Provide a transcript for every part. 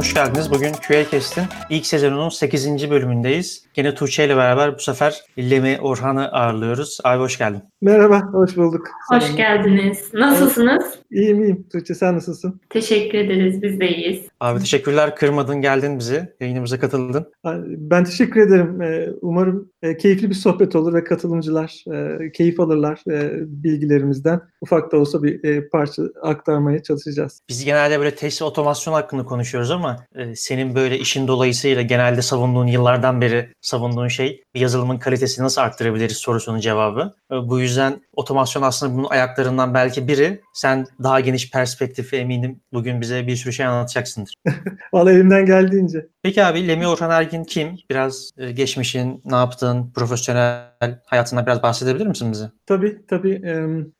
Hoş geldiniz. Bugün QA ilk sezonunun 8. bölümündeyiz. Gene Tuğçe ile beraber bu sefer Lemi Orhan'ı ağırlıyoruz. Abi hoş geldin. Merhaba, hoş bulduk. Hoş Selam. geldiniz. Nasılsınız? İyiyim iyiyim. Tuğçe sen nasılsın? Teşekkür ederiz, biz de iyiyiz. Abi teşekkürler, kırmadın, geldin bizi. Yayınımıza katıldın. Ben teşekkür ederim. Ee, umarım e, keyifli bir sohbet olur ve katılımcılar e, keyif alırlar e, bilgilerimizden. Ufak da olsa bir parça aktarmaya çalışacağız. Biz genelde böyle test otomasyon hakkında konuşuyoruz ama senin böyle işin dolayısıyla genelde savunduğun yıllardan beri savunduğun şey yazılımın kalitesini nasıl arttırabiliriz sorusunun cevabı. Bu yüzden otomasyon aslında bunun ayaklarından belki biri. Sen daha geniş perspektifi eminim bugün bize bir sürü şey anlatacaksındır. Vallahi elimden geldiğince. Peki abi Lemi Orhan Ergin kim? Biraz geçmişin, ne yaptın, profesyonel hayatından biraz bahsedebilir misin bize? Tabii tabii.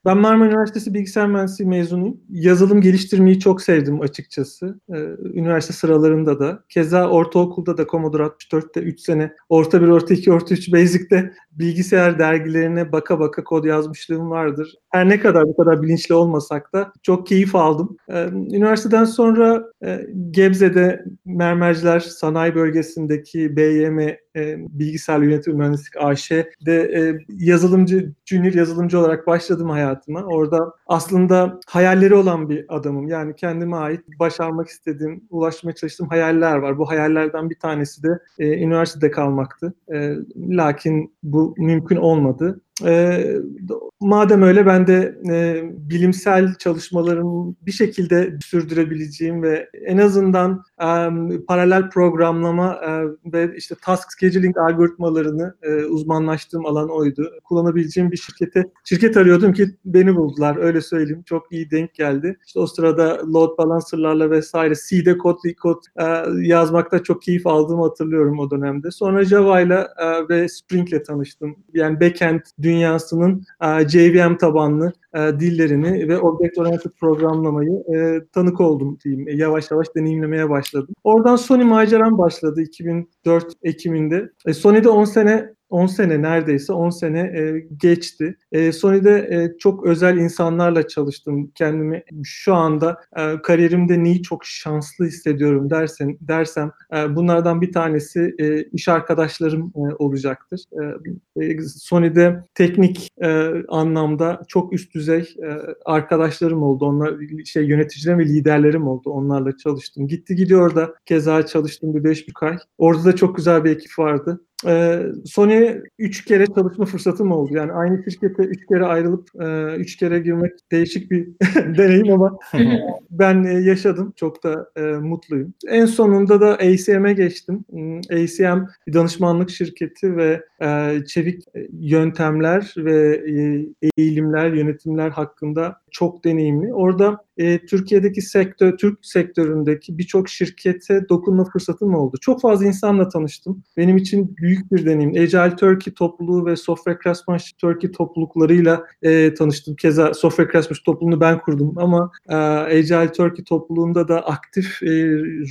Ben Marmara Üniversitesi Bilgisayar Mühendisliği mezunuyum. Yazılım geliştirmeyi çok sevdim açıkçası. Üniversite sıralarında da. Keza ortaokulda da Commodore 64'te 3 sene orta 1, orta 2, orta 3 Basic'te bilgisayar dergilerine baka baka kod yazmışlığım vardır. Her ne kadar bu kadar bilinçli olmasak da çok keyif aldım. Üniversiteden sonra Gebze'de Mermerciler Sanayi Bölgesi'ndeki BYM e, bilgisayar yönetim mühendislik AŞ'de e, yazılımcı, junior yazılımcı olarak başladım hayatıma. Orada aslında hayalleri olan bir adamım. Yani kendime ait başarmak istediğim, ulaşmaya çalıştığım hayaller var. Bu hayallerden bir tanesi de e, üniversitede kalmaktı. E, lakin bu mümkün olmadı. E, madem öyle ben de e, bilimsel çalışmalarımı bir şekilde sürdürebileceğim ve en azından e, paralel programlama e, ve işte task scheduling algoritmalarını e, uzmanlaştığım alan oydu. Kullanabileceğim bir şirkete şirket arıyordum ki beni buldular öyle söyleyeyim. Çok iyi denk geldi. İşte o sırada load balancerlarla vesaire C'de kod, kod e, yazmakta çok keyif aldığımı hatırlıyorum o dönemde. Sonra Java ile e, ve Spring ile tanıştım. Yani backend dünyasının e, JVM tabanlı e, dillerini ve object oriented programlamayı e, tanık oldum diyeyim. E, yavaş yavaş deneyimlemeye başladım. Oradan Sony maceram başladı 2004 Ekim'inde. E, Sony'de 10 sene 10 sene neredeyse 10 sene e, geçti. E, Sony'de e, çok özel insanlarla çalıştım. Kendimi şu anda e, kariyerimde neyi çok şanslı hissediyorum dersen dersem e, bunlardan bir tanesi e, iş arkadaşlarım e, olacaktır. E, e, Sony'de teknik e, anlamda çok üst düzey e, arkadaşlarım oldu. Onlar şey yöneticilerim ve liderlerim oldu. Onlarla çalıştım. Gitti gidiyor da keza çalıştım bir beş bir ay. Orada da çok güzel bir ekip vardı. Ee, Sony'ye üç kere çalışma fırsatım oldu. Yani aynı şirkete üç kere ayrılıp e, üç kere girmek değişik bir deneyim ama ben e, yaşadım. Çok da e, mutluyum. En sonunda da ACM'e geçtim. Hmm, ACM bir danışmanlık şirketi ve çevik yöntemler ve eğilimler, yönetimler hakkında çok deneyimli. Orada e, Türkiye'deki sektör, Türk sektöründeki birçok şirkete dokunma fırsatım oldu. Çok fazla insanla tanıştım. Benim için büyük bir deneyim. Agile Turkey topluluğu ve Software Craftsmanship Turkey topluluklarıyla e, tanıştım. Keza Software Craftsmanship topluluğunu ben kurdum ama e, Agile Turkey topluluğunda da aktif e,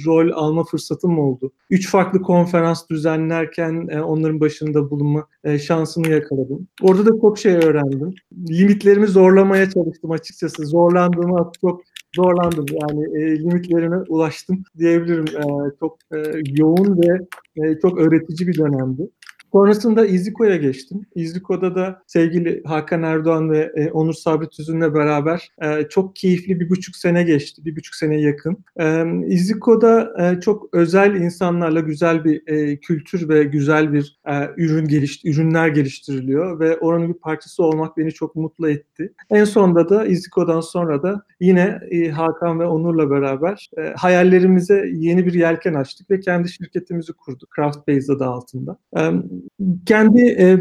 rol alma fırsatım oldu. Üç farklı konferans düzenlerken e, onların başında bulunma e, şansını yakaladım. Orada da çok şey öğrendim. Limitlerimi zorlamaya çalıştım açıkçası. Zorlandığımı çok zorlandım. Yani e, limitlerime ulaştım diyebilirim. E, çok e, yoğun ve e, çok öğretici bir dönemdi. Sonrasında İzliko'ya geçtim. İzliko'da da sevgili Hakan Erdoğan ve e, Onur Sabri Tüzün'le beraber e, çok keyifli bir buçuk sene geçti. Bir buçuk sene yakın. E, İzliko'da e, çok özel insanlarla güzel bir e, kültür ve güzel bir e, ürün geliş, ürünler geliştiriliyor ve oranın bir parçası olmak beni çok mutlu etti. En sonunda da İzliko'dan sonra da yine e, Hakan ve Onur'la beraber e, hayallerimize yeni bir yelken açtık ve kendi şirketimizi kurduk. Craft Base adı altında. E, kendi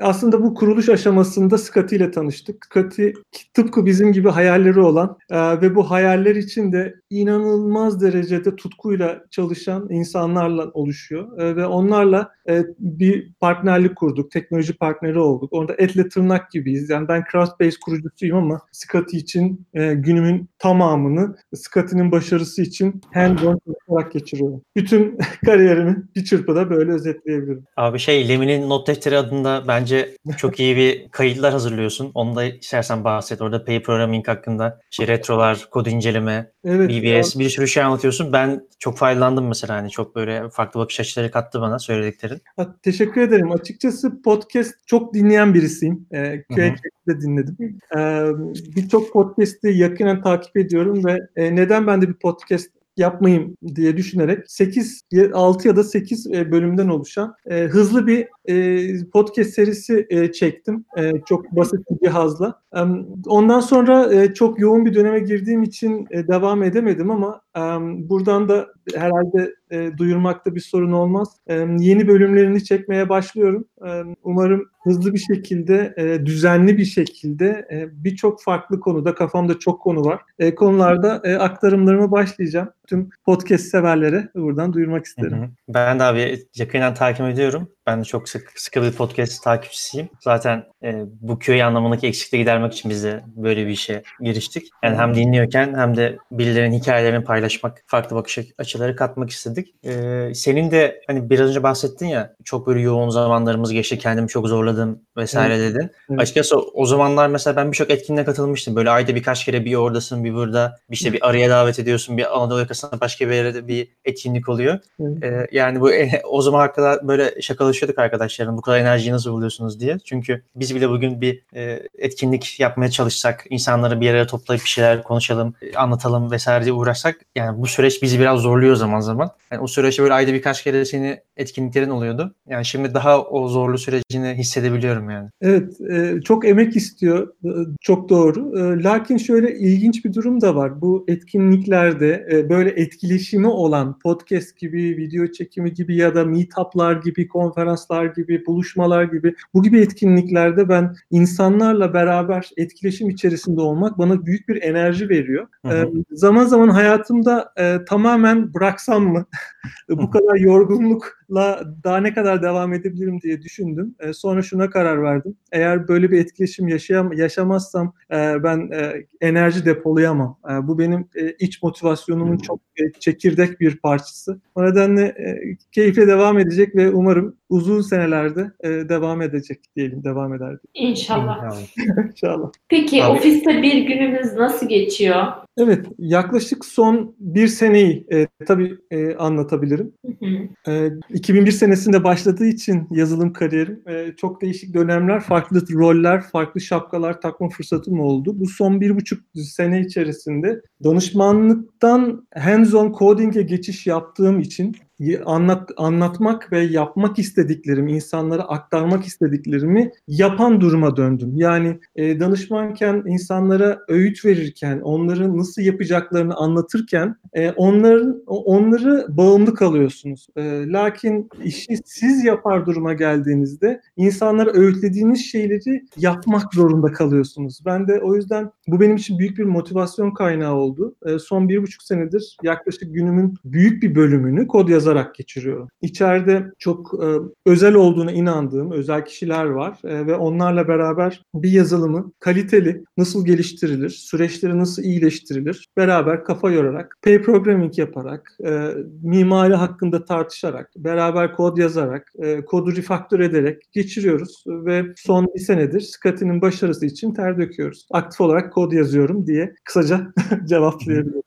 aslında bu kuruluş aşamasında Scotty ile tanıştık. Scotty tıpkı bizim gibi hayalleri olan ve bu hayaller için de inanılmaz derecede tutkuyla çalışan insanlarla oluşuyor ve onlarla bir partnerlik kurduk, teknoloji partneri olduk. Orada etle tırnak gibiyiz. Yani ben Craftspace kurucusuyum ama Scotty için e, günümün tamamını Scotty'nin başarısı için hands-on çalışarak geçiriyorum. Bütün kariyerimi bir çırpıda böyle özetleyebilirim. Abi şey Lemi'nin not defteri adında bence çok iyi bir kayıtlar hazırlıyorsun. Onu da istersen bahset. Orada pay programming hakkında şey retrolar, kod inceleme, Evet. BBS bir sürü şey anlatıyorsun. Ben çok faydalandım mesela hani çok böyle farklı bakış açıları kattı bana söylediklerin. Ha, Teşekkür ederim. Açıkçası podcast çok dinleyen birisiyim. Ee, QA de dinledim. Ee, Birçok podcast'i yakinen takip ediyorum ve e, neden ben de bir podcast yapmayayım diye düşünerek 8 6 ya da 8 e, bölümden oluşan e, hızlı bir e, podcast serisi e, çektim. E, çok basit bir cihazla. E, ondan sonra e, çok yoğun bir döneme girdiğim için e, devam edemedim ama buradan da herhalde e, duyurmakta bir sorun olmaz. Yeni bölümlerini çekmeye başlıyorum. Umarım hızlı bir şekilde, e, düzenli bir şekilde e, birçok farklı konuda, kafamda çok konu var. Konularda aktarımlarıma başlayacağım. Tüm podcast severlere buradan duyurmak isterim. Ben de abi yakından takip ediyorum. Ben de çok sık sıkı bir podcast takipçisiyim. Zaten e, bu köy anlamındaki eksikliği gidermek için biz de böyle bir işe giriştik. Yani hem dinliyorken hem de birilerinin hikayelerini paylaşmak, farklı bakış açıları katmak istedik. E, senin de hani biraz önce bahsettin ya çok böyle yoğun zamanlarımız geçti, kendimi çok zorladım vesaire Evet. dedin. Evet. Açıkçası o zamanlar mesela ben birçok etkinliğe katılmıştım. Böyle ayda birkaç kere bir oradasın, bir burada. Bir işte bir araya davet ediyorsun. Bir Anadolu yakasında başka bir yere bir etkinlik oluyor. Evet. Ee, yani bu o zaman kadar böyle şakalaşıyorduk arkadaşlarım. Bu kadar enerjiyi nasıl buluyorsunuz diye. Çünkü biz bile bugün bir e, etkinlik yapmaya çalışsak, insanları bir araya toplayıp bir şeyler konuşalım, e, anlatalım vesaire diye uğraşsak yani bu süreç bizi biraz zorluyor zaman zaman. Yani o süreçte böyle ayda birkaç kere seni etkinliklerin oluyordu. Yani şimdi daha o zorlu sürecini hissedebiliyorum yani. Evet, e, çok emek istiyor, e, çok doğru. E, lakin şöyle ilginç bir durum da var. Bu etkinliklerde e, böyle etkileşimi olan podcast gibi, video çekimi gibi ya da meetuplar gibi, konferanslar gibi, buluşmalar gibi bu gibi etkinliklerde ben insanlarla beraber etkileşim içerisinde olmak bana büyük bir enerji veriyor. Hı hı. E, zaman zaman hayatımda e, tamamen bıraksam mı bu kadar yorgunlukla daha ne kadar devam edebilirim diye düşündüm. E, sonra şuna karar verdim. Eğer böyle bir etkileşim yaşayam yaşamazsam e, ben e, enerji depolayamam. E, bu benim e, iç motivasyonumun çok e, çekirdek bir parçası. O nedenle e, keyifle devam edecek ve umarım uzun senelerde e, devam edecek diyelim. Devam eder İnşallah. inşallah. Peki Abi- ofiste bir gününüz nasıl geçiyor? Evet, yaklaşık son bir seneyi e, tabii e, anlatabilirim. Ee, 2001 senesinde başladığı için yazılım kariyerim e, çok değişik dönemler, farklı roller, farklı şapkalar takma fırsatım oldu. Bu son bir buçuk sene içerisinde danışmanlıktan hands-on coding'e geçiş yaptığım için anlat, anlatmak ve yapmak istediklerim, insanlara aktarmak istediklerimi yapan duruma döndüm. Yani e, danışmanken, insanlara öğüt verirken, onların nasıl yapacaklarını anlatırken e, onların onları bağımlı kalıyorsunuz. E, lakin işi siz yapar duruma geldiğinizde insanlara öğütlediğiniz şeyleri yapmak zorunda kalıyorsunuz. Ben de o yüzden bu benim için büyük bir motivasyon kaynağı oldu. E, son bir buçuk senedir yaklaşık günümün büyük bir bölümünü kod yazarak geçiriyorum. İçeride çok e, özel olduğuna inandığım özel kişiler var e, ve onlarla beraber bir yazılımı kaliteli nasıl geliştirilir, süreçleri nasıl iyileştirilir beraber kafa yorarak, pay programming yaparak, e, mimari hakkında tartışarak, beraber kod yazarak, e, kodu refaktör ederek geçiriyoruz ve son bir senedir Scotty'nin başarısı için ter döküyoruz. Aktif olarak kod yazıyorum diye kısaca cevaplayabilirim.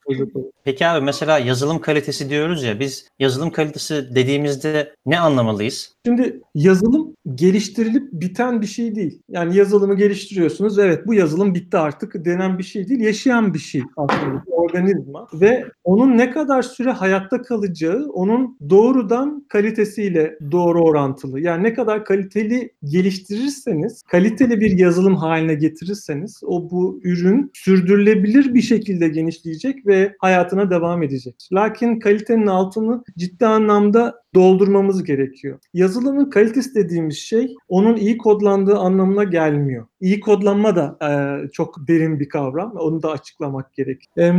Peki abi mesela yazılım kalitesi diyoruz ya biz yazılım kalitesi dediğimizde ne anlamalıyız? Şimdi yazılım geliştirilip biten bir şey değil. Yani yazılımı geliştiriyorsunuz. Evet bu yazılım bitti artık denen bir şey değil. Yaşayan bir şey aslında. Bir organizma. Ve onun ne kadar süre hayatta kalacağı onun doğrudan kalitesiyle doğru orantılı. Yani ne kadar kaliteli geliştirirseniz, kaliteli bir yazılım haline getirirseniz o bu ürün sürdürülebilir bir şekilde genişleyecek ve hayatına devam edecek. Lakin kalitenin altını ciddi anlamda doldurmamız gerekiyor. Yazılımın kalitesi dediğimiz şey onun iyi kodlandığı anlamına gelmiyor. İyi kodlanma da e, çok derin bir kavram. Onu da açıklamak gerek. E,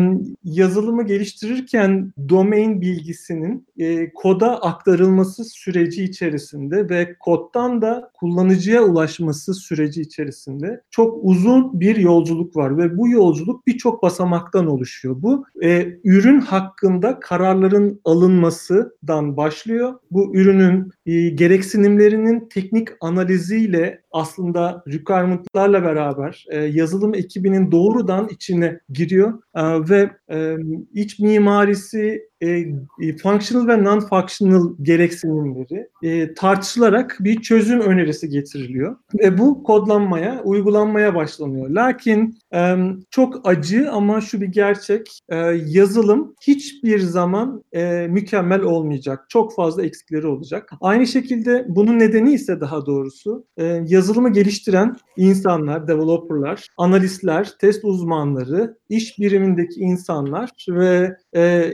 yazılımı geliştirirken domain bilgisinin e, koda aktarılması süreci içerisinde ve koddan da kullanıcıya ulaşması süreci içerisinde çok uzun bir yolculuk var ve bu yolculuk birçok basamaktan oluşuyor. Bu e, ürün hakkında kararların alınmasından başlıyor. Bu ürünün e, gereksinimlerinin teknik analiziyle aslında requirement'larla beraber e, yazılım ekibinin doğrudan içine giriyor e, ve e, iç mimarisi, e, e functional ve non-functional gereksinimleri e, tartışılarak bir çözüm önerisi getiriliyor ve bu kodlanmaya, uygulanmaya başlanıyor. Lakin e, çok acı ama şu bir gerçek, e, yazılım hiçbir zaman e, mükemmel olmayacak. Çok fazla eksikleri olacak. Aynı şekilde bunun nedeni ise daha doğrusu e, yazılımı geliştiren insanlar, developerlar, analistler, test uzmanları, iş birimindeki insanlar ve e,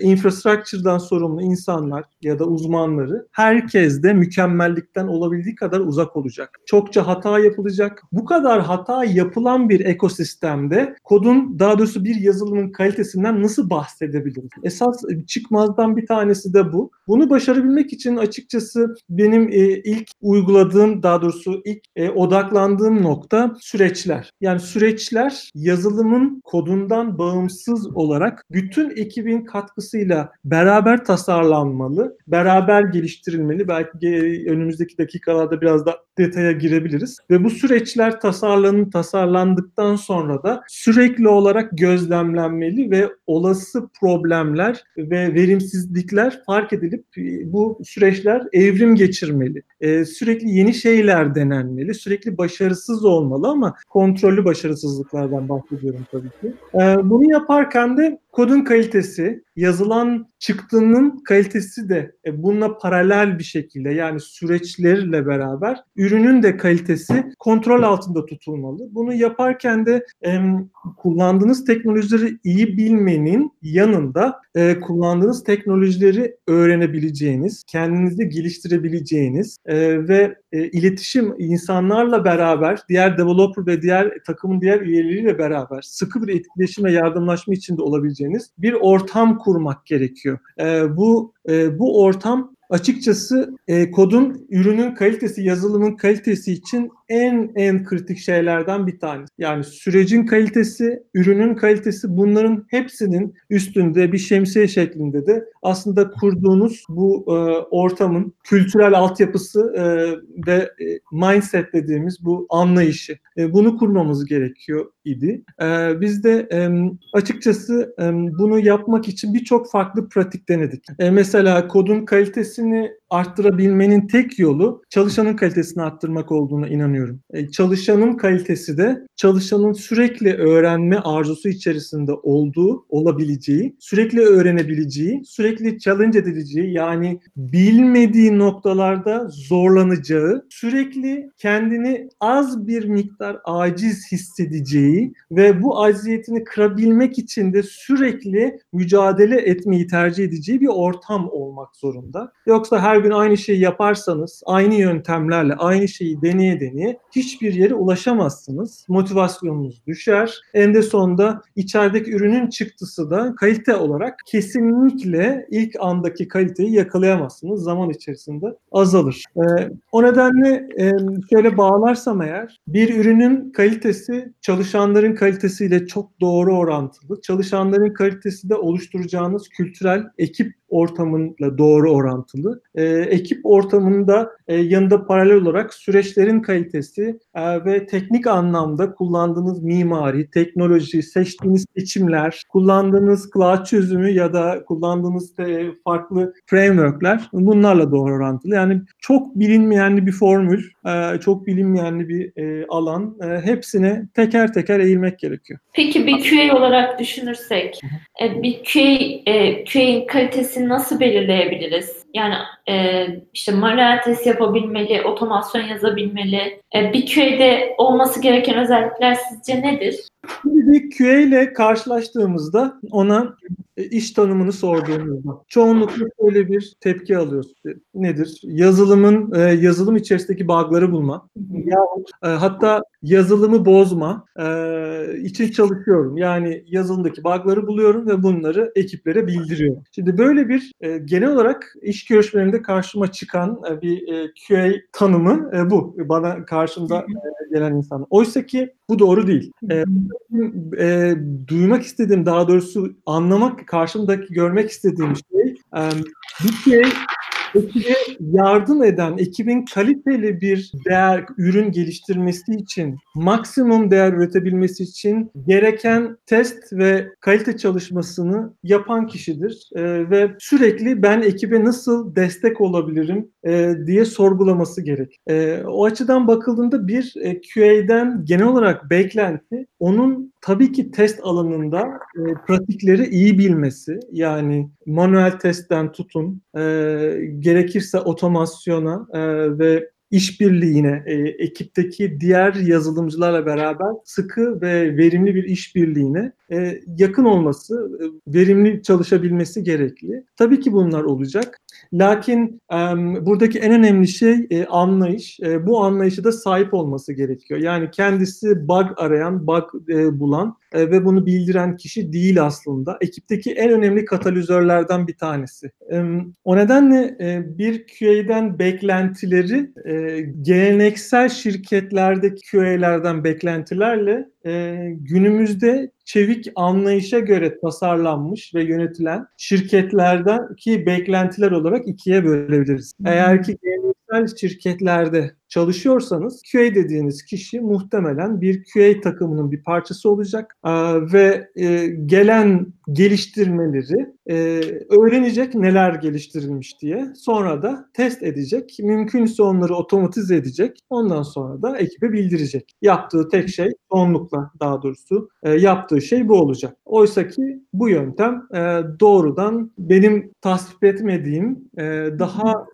infrastructure'dan sorumlu insanlar ya da uzmanları herkes de mükemmellikten olabildiği kadar uzak olacak. Çokça hata yapılacak. Bu kadar hata yapılan bir ekosistemde kodun daha doğrusu bir yazılımın kalitesinden nasıl bahsedebiliriz? Esas çıkmazdan bir tanesi de bu. Bunu başarabilmek için açıkçası benim e, ilk uyguladığım daha doğrusu ilk e, odaklandığım nokta süreçler. Yani süreçler yazılımın kodundan bağımsız olarak bütün ekibin katkısıyla beraber tasarlanmalı, beraber geliştirilmeli. Belki önümüzdeki dakikalarda biraz da detaya girebiliriz. Ve bu süreçler tasarlanın tasarlandıktan sonra da sürekli olarak gözlemlenmeli ve olası problemler ve verimsizlikler fark edilip e, bu süreçler evrim geçirmeli. Ee, sürekli yeni şeyler denenmeli, sürekli başarısız olmalı ama kontrollü başarısızlıklardan bahsediyorum tabii ki. Ee, bunu yaparken de kodun kalitesi, yazılan çıktının kalitesi de e, bununla paralel bir şekilde yani süreçlerle beraber ürünün de kalitesi kontrol altında tutulmalı. Bunu yaparken de kullandığınız teknolojileri iyi bilmenin yanında e, kullandığınız teknolojileri öğrenebileceğiniz, kendinizi geliştirebileceğiniz e, ve iletişim insanlarla beraber, diğer developer ve diğer takımın diğer üyeleriyle beraber sıkı bir etkileşim ve yardımlaşma içinde olabileceğiniz bir ortam kurmak gerekiyor. E, bu e, bu ortam açıkçası e, kodun ürünün kalitesi, yazılımın kalitesi için en en kritik şeylerden bir tanesi. Yani sürecin kalitesi, ürünün kalitesi bunların hepsinin üstünde bir şemsiye şeklinde de aslında kurduğunuz bu e, ortamın kültürel altyapısı e, ve e, mindset dediğimiz bu anlayışı. E, bunu kurmamız gerekiyor idi. E, biz de e, açıkçası e, bunu yapmak için birçok farklı pratik denedik. E, mesela kodun kalitesini arttırabilmenin tek yolu çalışanın kalitesini arttırmak olduğuna inanıyorum. E, çalışanın kalitesi de çalışanın sürekli öğrenme arzusu içerisinde olduğu, olabileceği, sürekli öğrenebileceği, sürekli challenge edileceği yani bilmediği noktalarda zorlanacağı, sürekli kendini az bir miktar aciz hissedeceği ve bu acziyetini kırabilmek için de sürekli mücadele etmeyi tercih edeceği bir ortam olmak zorunda. Yoksa her gün aynı şeyi yaparsanız, aynı yöntemlerle aynı şeyi deneye deneye hiçbir yere ulaşamazsınız. Motivasyonunuz düşer. En de sonunda içerideki ürünün çıktısı da kalite olarak kesinlikle ilk andaki kaliteyi yakalayamazsınız. Zaman içerisinde azalır. Ee, o nedenle e, şöyle bağlarsam eğer bir ürünün kalitesi çalışanların kalitesiyle çok doğru orantılı. Çalışanların kalitesi de oluşturacağınız kültürel ekip ortamıyla doğru orantılı. E, ekip ortamında e, yanında paralel olarak süreçlerin kalitesi e, ve teknik anlamda kullandığınız mimari, teknoloji, seçtiğiniz seçimler, kullandığınız cloud çözümü ya da kullandığınız e, farklı frameworkler bunlarla doğru orantılı. Yani çok bilinmeyen bir formül, e, çok bilinmeyen bir e, alan. E, hepsine teker teker eğilmek gerekiyor. Peki bir QA olarak düşünürsek, e, bir QA, e, QA'nin kalitesini nasıl belirleyebiliriz? Yani e, işte manuel test yapabilmeli, otomasyon yazabilmeli. E, bir QA'de olması gereken özellikler sizce nedir? Şimdi bir QA ile karşılaştığımızda ona e, iş tanımını sorduğumuzda çoğunlukla böyle bir tepki alıyoruz. E, nedir? Yazılımın e, yazılım içerisindeki bug'ları bulma. Hatta yazılımı bozma için çalışıyorum. Yani yazılımdaki bug'ları buluyorum ve bunları ekiplere bildiriyorum. Şimdi böyle bir genel olarak iş görüşmelerinde karşıma çıkan bir QA tanımı bu. Bana karşımda gelen insan. Oysa ki bu doğru değil. E, e, duymak istediğim, daha doğrusu anlamak, karşımdaki görmek istediğim şey e, bir şey ekibe yardım eden, ekibin kaliteli bir değer, ürün geliştirmesi için, maksimum değer üretebilmesi için gereken test ve kalite çalışmasını yapan kişidir. E, ve sürekli ben ekibe nasıl destek olabilirim e, diye sorgulaması gerek. E, o açıdan bakıldığında bir e, QA'den genel olarak beklenti onun tabii ki test alanında e, pratikleri iyi bilmesi yani manuel testten tutun e, gerekirse otomasyona e, ve işbirliğine, e, ekipteki diğer yazılımcılarla beraber sıkı ve verimli bir işbirliğine e, yakın olması, e, verimli çalışabilmesi gerekli. Tabii ki bunlar olacak. Lakin e, buradaki en önemli şey e, anlayış. E, bu anlayışı da sahip olması gerekiyor. Yani kendisi bug arayan, bug e, bulan e, ve bunu bildiren kişi değil aslında. Ekipteki en önemli katalizörlerden bir tanesi. O nedenle e, bir QA'den beklentileri e, geleneksel şirketlerdeki QA'lerden beklentilerle e, günümüzde çevik anlayışa göre tasarlanmış ve yönetilen şirketlerdeki beklentiler olarak ikiye bölebiliriz. Eğer ki geleneksel şirketlerde çalışıyorsanız QA dediğiniz kişi muhtemelen bir QA takımının bir parçası olacak ve e, gelen geliştirmeleri e, öğrenecek neler geliştirilmiş diye sonra da test edecek. Mümkünse onları otomatize edecek. Ondan sonra da ekibe bildirecek. Yaptığı tek şey çoğunlukla daha doğrusu e, yaptığı şey bu olacak. Oysa ki bu yöntem doğrudan benim tasvip etmediğim daha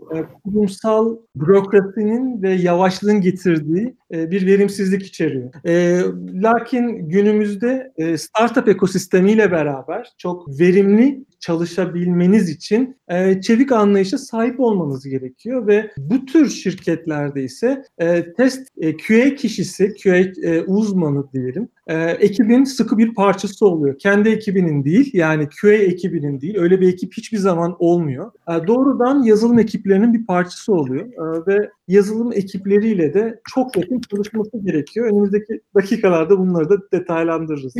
kurumsal bürokrasinin ve yavaşlığın getirdiği e, bir verimsizlik içeriyor. E, lakin günümüzde e, startup ekosistemiyle beraber çok verimli çalışabilmeniz için e, çevik anlayışa sahip olmanız gerekiyor ve bu tür şirketlerde ise e, test e, QA kişisi, QA e, uzmanı diyelim, e, ekibin sıkı bir parçası oluyor. Kendi ekibinin değil, yani QA ekibinin değil. Öyle bir ekip hiçbir zaman olmuyor. E, doğrudan yazılım ekiplerinin bir parçası oluyor e, ve yazılım ekipleriyle de çok yakın çalışması gerekiyor. Önümüzdeki dakikalarda bunları da detaylandırırız.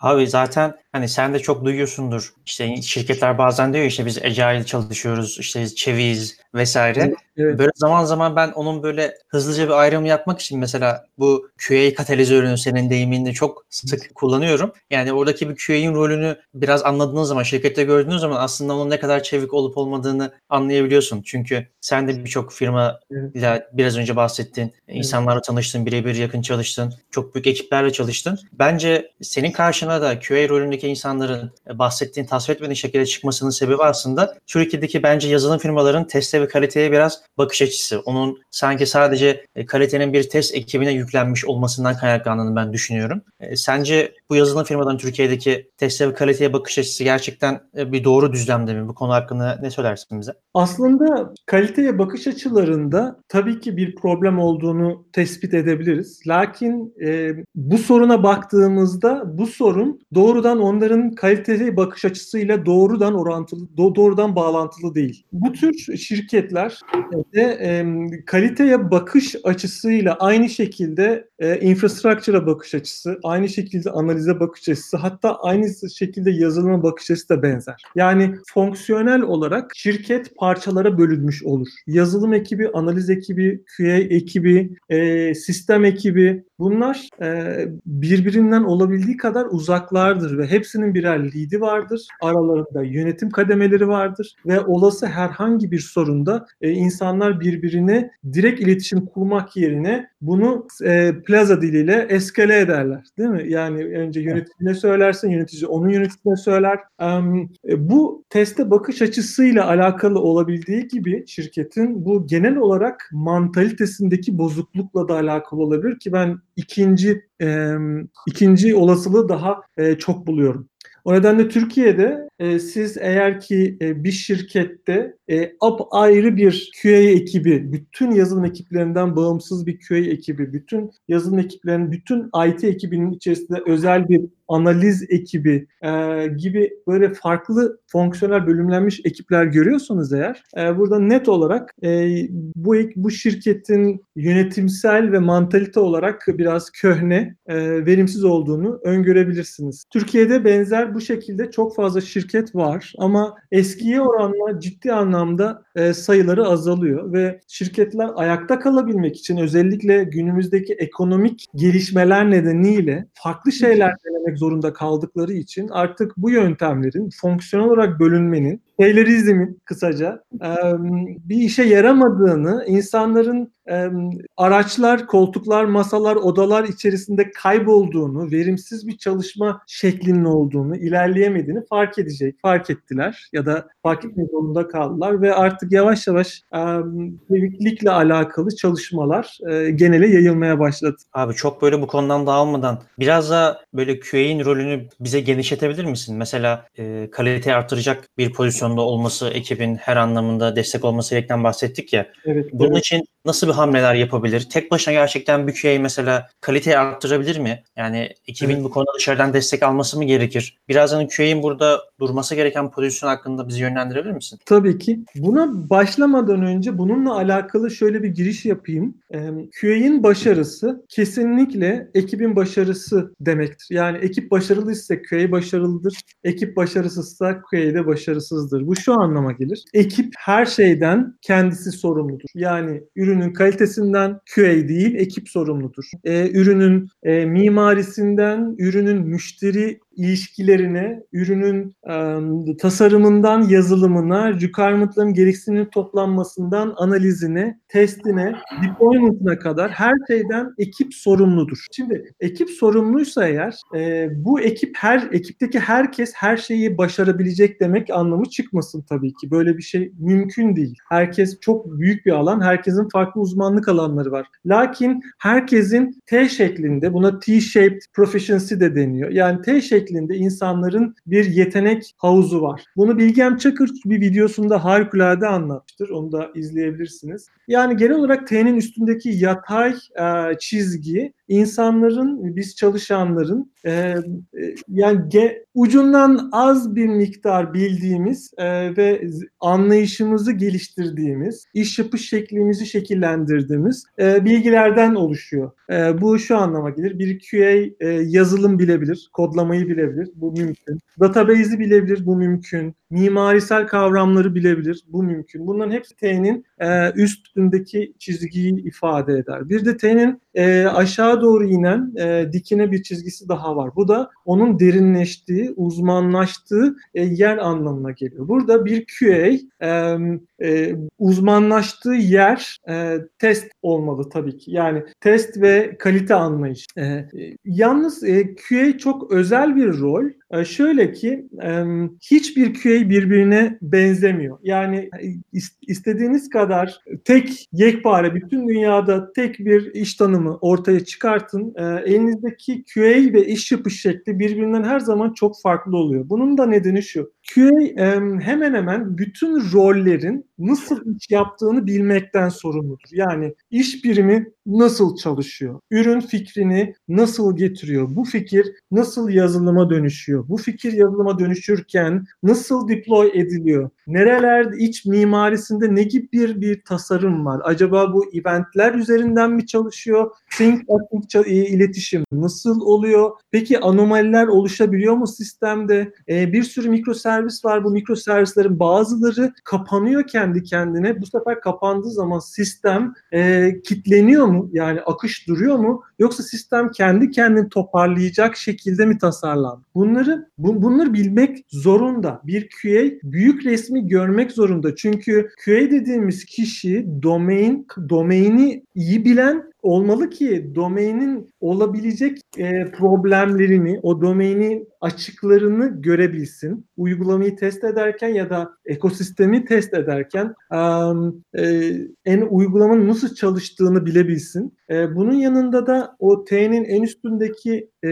Abi zaten hani sen de çok duyuyorsundur. İşte şirketler bazen diyor işte biz agile çalışıyoruz, işte çeviz vesaire. Evet, evet. Böyle zaman zaman ben onun böyle hızlıca bir ayrım yapmak için mesela bu QA katalizörünü senin deyiminde çok sık kullanıyorum. Yani oradaki bir QA'in rolünü biraz anladığınız zaman, şirkette gördüğünüz zaman aslında onun ne kadar çevik olup olmadığını anlayabiliyorsun. Çünkü sen de birçok firma ile biraz önce bahsettin. insanlarla tanıştın, birebir yakın çalıştın. Çok büyük ekiplerle çalıştın. Bence senin karşına da QA rolündeki insanların bahsettiğin, tasvir etmediğin şekilde çıkmasının sebebi aslında Türkiye'deki bence yazılım firmaların teste ve kaliteye biraz bakış açısı. Onun sanki sadece e, kalitenin bir test ekibine yüklenmiş olmasından kaynaklandığını ben düşünüyorum. E, sence bu yazılım firmaların Türkiye'deki teste ve kaliteye bakış açısı gerçekten e, bir doğru düzlemde mi? Bu konu hakkında ne söylersin bize? Aslında kaliteye bakış açılarında tabii ki bir problem olduğunu tespit edebiliriz. Lakin e, bu soruna baktığımızda bu sorun doğrudan onların kaliteli bakış açısıyla doğrudan orantılı, do- doğrudan bağlantılı değil. Bu tür şirketler de e, kaliteye bakış açısıyla aynı şekilde e, infrastructure'a bakış açısı, aynı şekilde analize bakış açısı, hatta aynı şekilde yazılıma bakış açısı da benzer. Yani fonksiyonel olarak şirket parçalara bölünmüş olur. Yazılım ekibi, analiz ekibi, QA ekibi, e, sistem ekibi bunlar e, birbirinden olabildiği kadar uzaklardır ve hepsinin birer lidi vardır. Aralarında yönetim kademeleri vardır ve olası herhangi bir sorunda e, insanlar birbirine direkt iletişim kurmak yerine bunu e, plaza diliyle eskale ederler. Değil mi? Yani önce yöneticine söylersin, yönetici onun yöneticisine söyler. E, bu teste bakış açısıyla alakalı olabildiği gibi şirketin bu genel olarak mantalitesindeki bozuklukla da alakalı olabilir ki ben ikinci ikinci olasılığı daha e, çok buluyorum. O nedenle Türkiye'de e, siz eğer ki e, bir şirkette e, ayrı bir QA ekibi, bütün yazılım ekiplerinden bağımsız bir QA ekibi, bütün yazılım ekiplerinin, bütün IT ekibinin içerisinde özel bir analiz ekibi e, gibi böyle farklı fonksiyonel bölümlenmiş ekipler görüyorsanız eğer e, burada net olarak e, bu bu şirketin yönetimsel ve mantalite olarak biraz köhne, e, verimsiz olduğunu öngörebilirsiniz. Türkiye'de benzer bu şekilde çok fazla şirket var ama eskiye oranla ciddi anlamda e, sayıları azalıyor ve şirketler ayakta kalabilmek için özellikle günümüzdeki ekonomik gelişmeler nedeniyle farklı şeyler denemek zorunda kaldıkları için artık bu yöntemlerin fonksiyonel olarak bölünmenin Taylorizmin kısaca bir işe yaramadığını, insanların araçlar, koltuklar, masalar, odalar içerisinde kaybolduğunu, verimsiz bir çalışma şeklinin olduğunu, ilerleyemediğini fark edecek, fark ettiler ya da fark etmek zorunda kaldılar ve artık yavaş yavaş birlikle alakalı çalışmalar genele yayılmaya başladı. Abi çok böyle bu konudan dağılmadan biraz da böyle QA'nin rolünü bize genişletebilir misin? Mesela e, kaliteyi artıracak bir pozisyonda olması, ekibin her anlamında destek olması gerektiğinden bahsettik ya. Evet, Bunun evet. için nasıl bir hamleler yapabilir? Tek başına gerçekten bir QA mesela kaliteyi arttırabilir mi? Yani ekibin evet. bu konuda dışarıdan destek alması mı gerekir? Birazdan QA'nin burada durması gereken pozisyon hakkında bizi yönlendirebilir misin? Tabii ki. Buna başlamadan önce bununla alakalı şöyle bir giriş yapayım. QA'nin başarısı kesinlikle ekibin başarısı demektir. Yani ekip başarılıysa QA başarılıdır. Ekip başarısızsa QA de başarısızdır. Bu şu anlama gelir. Ekip her şeyden kendisi sorumludur. Yani ürünün kalitesinden QA değil ekip sorumludur. Ee, ürünün e, mimarisinden, ürünün müşteri ilişkilerine, ürünün e, tasarımından yazılımına, requirement'ların gereksiniminin toplanmasından analizine, testine, deployment'ına kadar her şeyden ekip sorumludur. Şimdi ekip sorumluysa eğer e, bu ekip her ekipteki herkes her şeyi başarabilecek demek anlamı çıkmasın tabii ki. Böyle bir şey mümkün değil. Herkes çok büyük bir alan, herkesin farklı uzmanlık alanları var. Lakin herkesin T şeklinde, buna T-shaped proficiency de deniyor. Yani T şeklinde şeklinde insanların bir yetenek havuzu var. Bunu Bilgem Çakır bir videosunda harikulade anlatmıştır. Onu da izleyebilirsiniz. Yani genel olarak T'nin üstündeki yatay e, çizgi insanların, biz çalışanların e, e, yani ge, ucundan az bir miktar bildiğimiz e, ve anlayışımızı geliştirdiğimiz, iş yapış şeklimizi şekillendirdiğimiz e, bilgilerden oluşuyor. E, bu şu anlama gelir. Bir QA e, yazılım bilebilir, kodlamayı bilebilir. Bu mümkün. Database'i bilebilir. Bu mümkün. Mimarisel kavramları bilebilir. Bu mümkün. Bunların hepsi T'nin e, üstündeki çizgiyi ifade eder. Bir de T'nin e, aşağı doğru inen e, dikine bir çizgisi daha var. Bu da onun derinleştiği, uzmanlaştığı e, yer anlamına geliyor. Burada bir QA e, e, uzmanlaştığı yer e, test olmalı tabii ki. Yani test ve kalite anlayış. E, e, yalnız e, QA çok özel bir rol. E, şöyle ki e, hiçbir QA birbirine benzemiyor. Yani e, istediğiniz kadar tek yekpare bütün dünyada tek bir iş tanımı ortaya çıkartın. E, elinizdeki QA ve iş yapış şekli birbirinden her zaman çok farklı oluyor. Bunun da nedeni şu. QA hemen hemen bütün rollerin nasıl iş yaptığını bilmekten sorumludur. Yani iş birimi nasıl çalışıyor? Ürün fikrini nasıl getiriyor? Bu fikir nasıl yazılıma dönüşüyor? Bu fikir yazılıma dönüşürken nasıl deploy ediliyor? Nerelerde iç mimarisinde ne gibi bir, bir tasarım var? Acaba bu eventler üzerinden mi çalışıyor? Think think iletişim nasıl oluyor? Peki anomaliler oluşabiliyor mu sistemde? Ee, bir sürü mikroservis var. Bu mikroservislerin bazıları kapanıyor kendi kendine. Bu sefer kapandığı zaman sistem e, kitleniyor mu? Yani akış duruyor mu? Yoksa sistem kendi kendini toparlayacak şekilde mi tasarlandı? Bunları bu, bunları bilmek zorunda. Bir QA büyük resmi görmek zorunda. Çünkü QA dediğimiz kişi domain domaini iyi bilen olmalı ki domainin olabilecek e, problemlerini, o domainin açıklarını görebilsin. Uygulamayı test ederken ya da ekosistemi test ederken e, en uygulamanın nasıl çalıştığını bilebilsin. E, bunun yanında da o T'nin en üstündeki e,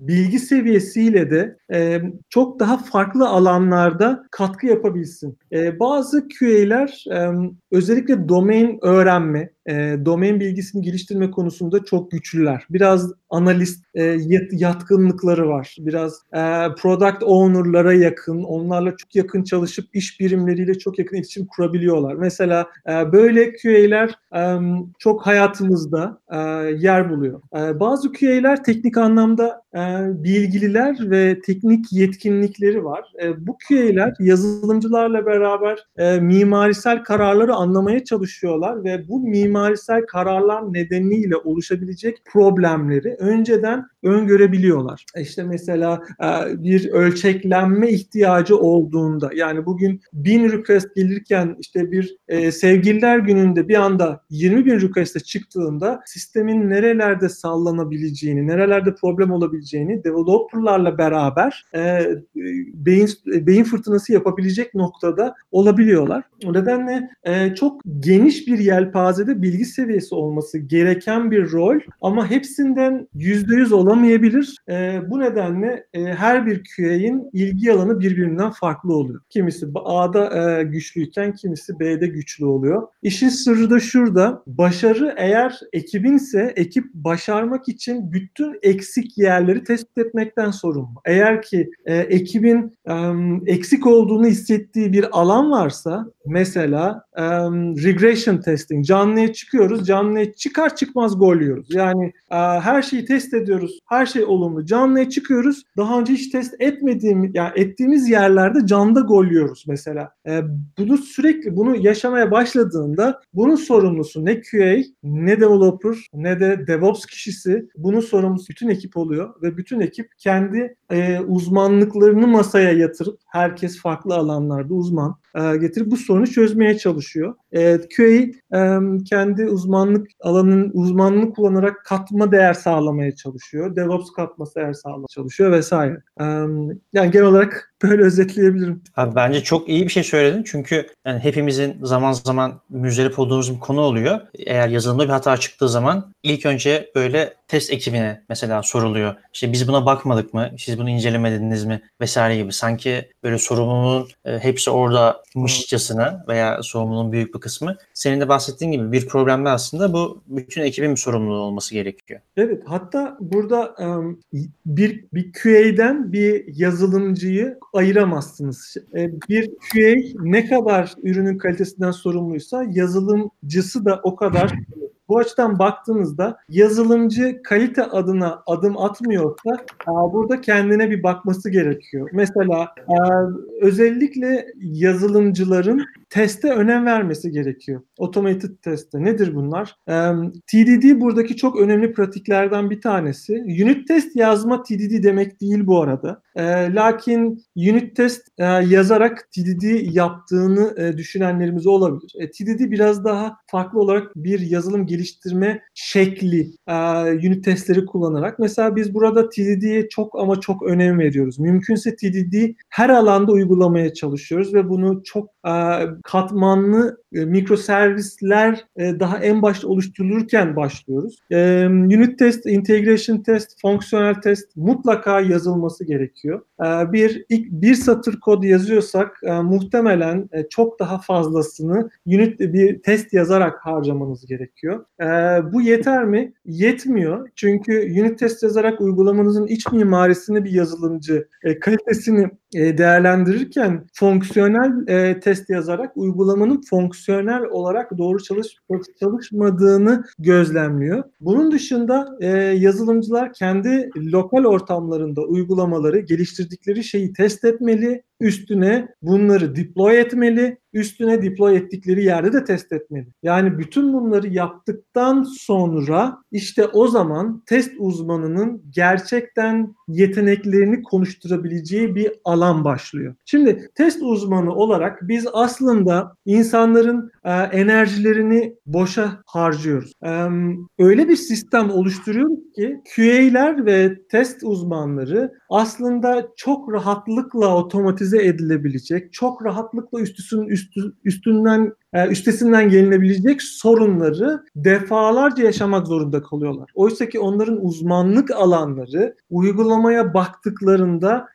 bilgi seviyesiyle de e, çok daha farklı alanlarda katkı yapabilsin. E, bazı QA'ler e, özellikle domain öğrenme, e, domain bilgisini geliştirme konusunda çok güçlüler. Biraz analist e, yatkınlıkları var. Biraz e, product owner'lara yakın, onlarla çok yakın çalışıp iş birimleriyle çok yakın iletişim kurabiliyorlar. Mesela e, böyle QA'ler e, çok hayatımızda e, yer buluyor. E, bazı QA'ler teknik anlamda e, bilgililer ve teknik yetkinlikleri var. E, bu QA'ler yazılımcılarla beraber e, mimarisel kararları anlamaya çalışıyorlar ve bu mimarisel kararlar nedeniyle oluşabilecek problemleri önceden öngörebiliyorlar. İşte mesela e, bir ölçeklenme ihtiyacı olduğunda yani bugün bin request gelirken işte bir e, sevgililer gününde bir anda 20 bin request'e çıktığında sistemin nerelerde sallanabileceğini, nerelerde problem olabileceğini developerlarla beraber e, beyin beyin fırtınası yapabilecek noktada olabiliyorlar. O nedenle çok geniş bir yelpazede bilgi seviyesi olması gereken bir rol ama hepsinden %100 olamayabilir. E, bu nedenle e, her bir QA'in ilgi alanı birbirinden farklı oluyor. Kimisi A'da e, güçlüyken kimisi B'de güçlü oluyor. İşin sırrı da şurada. Başarı eğer ekibinse ekip başarmak için bütün eksik yerleri tespit etmekten sorumlu. Eğer ki e, ekibin e, eksik olduğunu hissettiği bir alan varsa mesela e, regression testing canlıya çıkıyoruz. Canlıya çıkar çıkmaz gol yiyoruz. Yani e, her şeyi test ediyoruz. Her şey olumlu. Canlıya çıkıyoruz. Daha önce hiç test etmediğim yani ettiğimiz yerlerde canda gol yiyoruz mesela. E, bunu sürekli bunu yaşamaya başladığında bunun sorumlusu ne QA ne developer ne de DevOps kişisi bunun sorumlusu bütün ekip oluyor ve bütün ekip kendi e, uzmanlıklarını masaya yatırıp herkes farklı alanlarda uzman e, getirip bu sorunu çözmeye çalışıyor. E, QA e, kendi uzmanlık alanının uzmanlığını kullanarak katma değer sağlamaya çalışıyor. DevOps katması değer sağlamaya çalışıyor vesaire. E, yani genel olarak böyle özetleyebilirim. Abi bence çok iyi bir şey söyledin. Çünkü yani hepimizin zaman zaman müzdarip olduğumuz bir konu oluyor. Eğer yazılımda bir hata çıktığı zaman ilk önce böyle test ekibine mesela soruluyor. İşte biz buna bakmadık mı? Siz bunu incelemediniz mi? Vesaire gibi. Sanki böyle sorumluluğun e, hepsi oradaymışçasına veya sorumluluğun büyük bir kısmı. Senin de bahsettiğin gibi bir problemde aslında bu bütün ekibin sorumluluğu olması gerekiyor. Evet. Hatta burada bir bir QA'den bir yazılımcıyı ayıramazsınız. E, bir QA ne kadar ürünün kalitesinden sorumluysa yazılımcısı da o kadar bu açıdan baktığınızda yazılımcı kalite adına adım atmıyorsa burada kendine bir bakması gerekiyor. Mesela özellikle yazılımcıların teste önem vermesi gerekiyor. Automated teste. Nedir bunlar? TDD buradaki çok önemli pratiklerden bir tanesi. Unit test yazma TDD demek değil bu arada. Lakin unit test yazarak TDD yaptığını düşünenlerimiz olabilir. TDD biraz daha farklı olarak bir yazılım geliştirme şekli unit testleri kullanarak. Mesela biz burada TDD'ye çok ama çok önem veriyoruz. Mümkünse TDD her alanda uygulamaya çalışıyoruz ve bunu çok katmanlı e, mikroservisler e, daha en başta oluşturulurken başlıyoruz. E, unit test, integration test, fonksiyonel test mutlaka yazılması gerekiyor. E, bir ilk bir satır kod yazıyorsak e, muhtemelen çok daha fazlasını unit bir test yazarak harcamanız gerekiyor. Bu yeter mi? Yetmiyor. Çünkü unit test yazarak uygulamanızın iç mimarisini bir yazılımcı kalitesini değerlendirirken fonksiyonel e, test yazarak uygulamanın fonksiyonel olarak doğru çalış çalışmadığını gözlemliyor. Bunun dışında e, yazılımcılar kendi lokal ortamlarında uygulamaları geliştirdikleri şeyi test etmeli üstüne bunları deploy etmeli, üstüne deploy ettikleri yerde de test etmeli. Yani bütün bunları yaptıktan sonra işte o zaman test uzmanının gerçekten yeteneklerini konuşturabileceği bir alan başlıyor. Şimdi test uzmanı olarak biz aslında insanların e, enerjilerini boşa harcıyoruz. E, öyle bir sistem oluşturuyoruz ki QA'ler ve test uzmanları aslında çok rahatlıkla otomatize edilebilecek, çok rahatlıkla üstüsün üstü, üstünden üstesinden gelinebilecek sorunları defalarca yaşamak zorunda kalıyorlar. Oysa ki onların uzmanlık alanları uygulamaya baktıklarında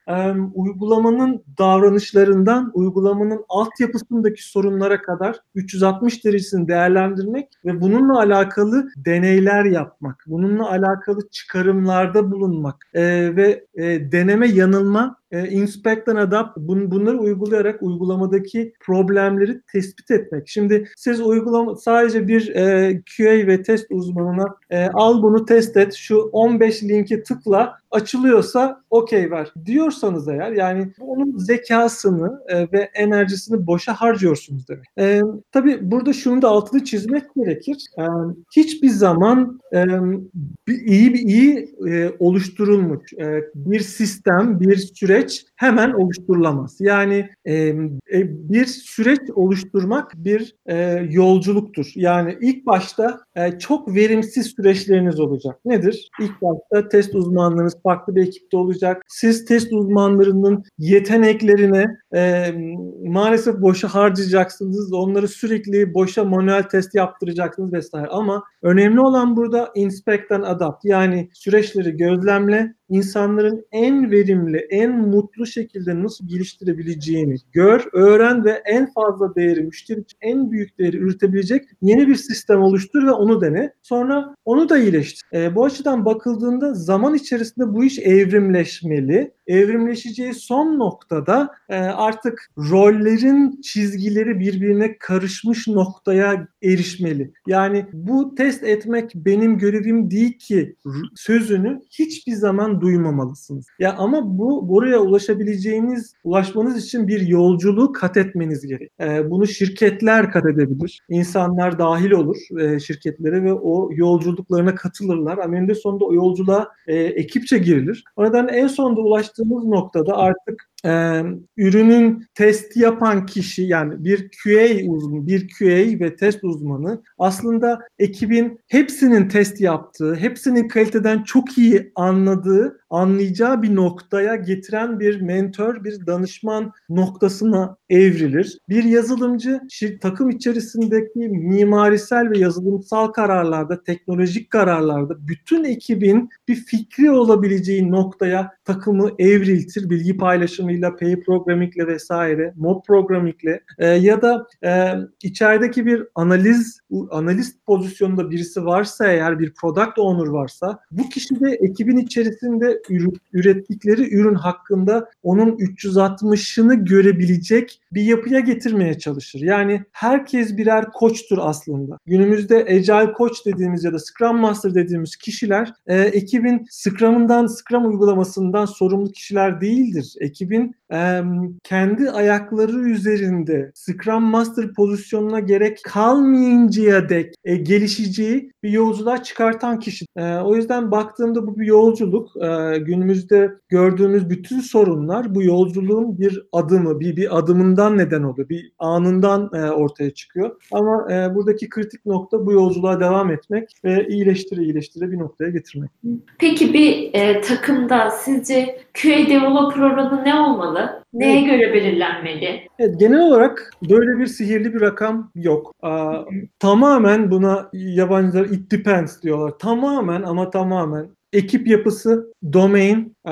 uygulamanın davranışlarından uygulamanın altyapısındaki sorunlara kadar 360 derecesini değerlendirmek ve bununla alakalı deneyler yapmak, bununla alakalı çıkarımlarda bulunmak e, ve e, deneme yanılma e, inspect and adapt bun, bunları uygulayarak uygulamadaki problemleri tespit etmek. Şimdi siz uygulama sadece bir e, QA ve test uzmanına e, al bunu test et, şu 15 linki tıkla açılıyorsa okey ver diyorsanız eğer yani onun zekasını e, ve enerjisini boşa harcıyorsunuz demek. E, tabii burada şunu da altını çizmek gerekir. E, hiçbir zaman e, bir, iyi bir iyi e, oluşturulmuş e, bir sistem, bir süreç hemen oluşturulamaz. Yani e, e, bir süreç oluşturmak bir e, yolculuktur. Yani ilk başta e, çok verimsiz süreçleriniz olacak. Nedir? İlk başta test uzmanlarınız farklı bir ekipte olacak. Siz test uzmanlarının yeteneklerine e, maalesef boşa harcayacaksınız. Onları sürekli boşa manuel test yaptıracaksınız vesaire. Ama önemli olan burada inspect and adapt. Yani süreçleri gözlemle, insanların en verimli, en mutlu şekilde nasıl geliştirebileceğini gör, öğren ve en fazla değeri, müşteri için en büyük değeri üretebilecek yeni bir sistem oluştur ve onu dene. Sonra onu da iyileştir. E, bu açıdan bakıldığında zaman içerisinde bu iş evrimleşmeli. Evrimleşeceği son noktada e, artık rollerin çizgileri birbirine karışmış noktaya erişmeli. Yani bu test etmek benim görevim değil ki sözünü hiçbir zaman duymamalısınız. Ya ama bu buraya ulaşabileceğiniz, ulaşmanız için bir yolculuğu kat etmeniz gerek. E, bunu şirketler kat edebilir. İnsanlar dahil olur e, şirketlere ve o yolculuklarına katılırlar. Ama eninde sonunda o yolculuğa e, ekipçe girilir. O nedenle en sonunda ulaştığımız noktada artık e, ürünün test yapan kişi yani bir QA uzmanı, bir QA ve test uzmanı aslında ekibin hepsinin test yaptığı, hepsinin kaliteden çok iyi anladığı, anlayacağı bir noktaya getiren bir mentor, bir danışman noktasına evrilir. Bir yazılımcı takım içerisindeki mimarisel ve yazılımsal kararlarda, teknolojik kararlarda bütün ekibin bir fikri olabileceği noktaya takımı evriltir. Bilgi paylaşımıyla, pay programmingle vesaire, mob programmingle e, ya da e, içerideki bir analiz analist pozisyonunda birisi varsa eğer bir product owner varsa bu kişi de ekibin içerisinde ürettikleri ürün hakkında onun 360'ını görebilecek bir yapıya getirmeye çalışır. Yani herkes birer koçtur aslında. Günümüzde Agile Koç dediğimiz ya da Scrum Master dediğimiz kişiler e, ekibin Scrum'ından, Scrum uygulamasından sorumlu kişiler değildir. Ekibin e, kendi ayakları üzerinde Scrum Master pozisyonuna gerek kalmayıncaya dek e, gelişeceği bir yolculuğa çıkartan kişi. E, o yüzden baktığımda bu bir yolculuk. E, günümüzde gördüğümüz bütün sorunlar bu yolculuğun bir adımı, bir, bir adımından neden oluyor. Bir anından e, ortaya çıkıyor. Ama e, buradaki kritik nokta bu yolculuğa devam etmek ve iyileştire iyileştire bir noktaya getirmek. Peki bir e, takımda sizce QA developer oranı ne olmalı? Neye evet. göre belirlenmeli? Evet, genel olarak böyle bir sihirli bir rakam yok. Aa, tamamen buna yabancılar it depends diyorlar. Tamamen ama tamamen ekip yapısı, domain, e,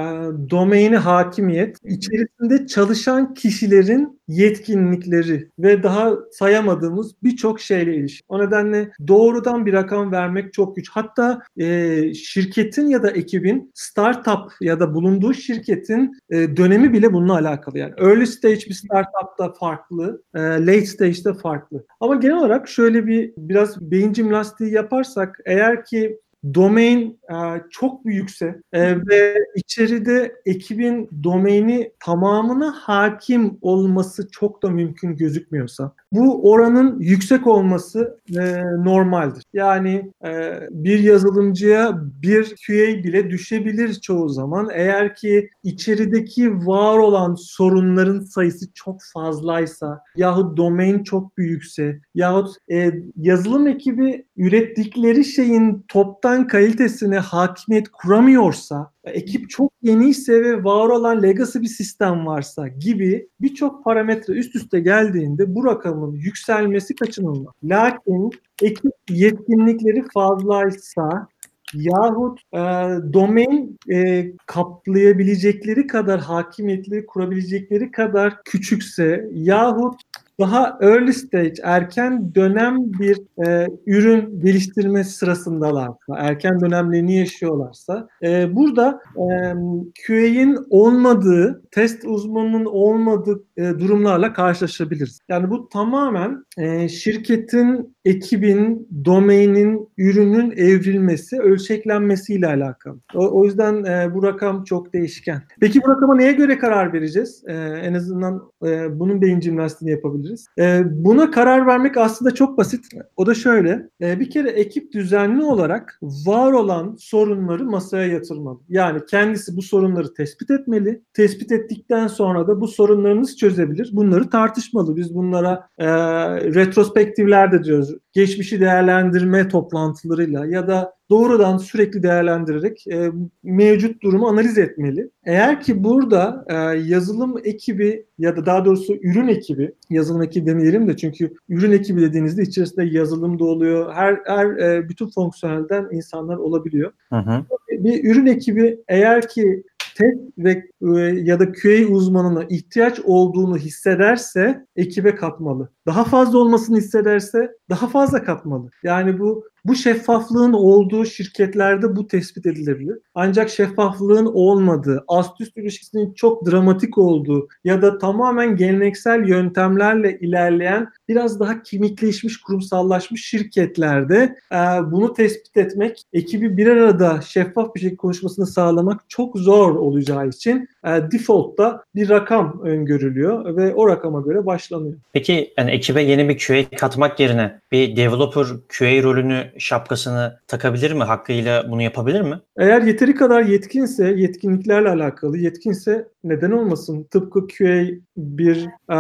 domaini hakimiyet, içerisinde çalışan kişilerin yetkinlikleri ve daha sayamadığımız birçok şeyle ilişkin. O nedenle doğrudan bir rakam vermek çok güç. Hatta e, şirketin ya da ekibin startup ya da bulunduğu şirketin e, dönemi bile bununla alakalı. Yani early stage bir startupta farklı, e, late stage'de farklı. Ama genel olarak şöyle bir biraz beyin jimnastiği yaparsak eğer ki domain e, çok büyükse e, ve içeride ekibin domaini tamamına hakim olması çok da mümkün gözükmüyorsa bu oranın yüksek olması e, normaldir. Yani e, bir yazılımcıya bir QA bile düşebilir çoğu zaman. Eğer ki içerideki var olan sorunların sayısı çok fazlaysa yahut domain çok büyükse yahut e, yazılım ekibi ürettikleri şeyin toptan kalitesine hakimiyet kuramıyorsa ekip çok yeniyse ve var olan legacy bir sistem varsa gibi birçok parametre üst üste geldiğinde bu rakamın yükselmesi kaçınılmaz. Lakin ekip yetkinlikleri fazlaysa yahut e, domain e, kaplayabilecekleri kadar hakimiyetleri kurabilecekleri kadar küçükse yahut daha early stage, erken dönem bir e, ürün geliştirme sırasındalarsa, erken dönemlerini yaşıyorlarsa, e, burada e, QA'in olmadığı, test uzmanının olmadığı e, durumlarla karşılaşabiliriz. Yani bu tamamen e, şirketin, ekibin, domainin, ürünün evrilmesi, ölçeklenmesiyle alakalı. O, o yüzden e, bu rakam çok değişken. Peki bu rakama neye göre karar vereceğiz? E, en azından e, bunun beyin jimnastiğini yapabiliriz diyebiliriz. E, buna karar vermek aslında çok basit. O da şöyle. E, bir kere ekip düzenli olarak var olan sorunları masaya yatırmalı. Yani kendisi bu sorunları tespit etmeli. Tespit ettikten sonra da bu sorunları nasıl çözebilir? Bunları tartışmalı. Biz bunlara e, retrospektifler de diyoruz. Geçmişi değerlendirme toplantılarıyla ya da doğrudan sürekli değerlendirerek e, mevcut durumu analiz etmeli. Eğer ki burada e, yazılım ekibi ya da daha doğrusu ürün ekibi, yazılım ekibi demeyelim de çünkü ürün ekibi dediğinizde içerisinde yazılım da oluyor. Her, her e, bütün fonksiyonelden insanlar olabiliyor. Hı hı. Bir ürün ekibi eğer ki test ve e, ya da QA uzmanına ihtiyaç olduğunu hissederse ekibe katmalı. Daha fazla olmasını hissederse daha fazla katmalı. Yani bu bu şeffaflığın olduğu şirketlerde bu tespit edilebilir. Ancak şeffaflığın olmadığı, ast üst ilişkisinin çok dramatik olduğu ya da tamamen geleneksel yöntemlerle ilerleyen biraz daha kimikleşmiş, kurumsallaşmış şirketlerde e, bunu tespit etmek, ekibi bir arada şeffaf bir şekilde konuşmasını sağlamak çok zor olacağı için e, default'ta bir rakam öngörülüyor ve o rakama göre başlanıyor. Peki yani ekibe yeni bir QA katmak yerine bir developer QA rolünü şapkasını takabilir mi? Hakkıyla bunu yapabilir mi? Eğer yeteri kadar yetkinse, yetkinliklerle alakalı yetkinse neden olmasın? Tıpkı QA bir e,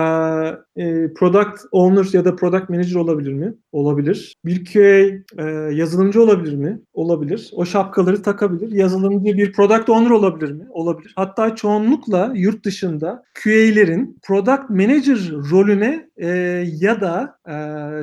e, product owner ya da product manager olabilir mi? Olabilir. Bir QA e, yazılımcı olabilir mi? Olabilir. O şapkaları takabilir. Yazılımcı bir product owner olabilir mi? Olabilir. Hatta çoğunlukla yurt dışında QA'lerin product manager rolüne e, ya da e,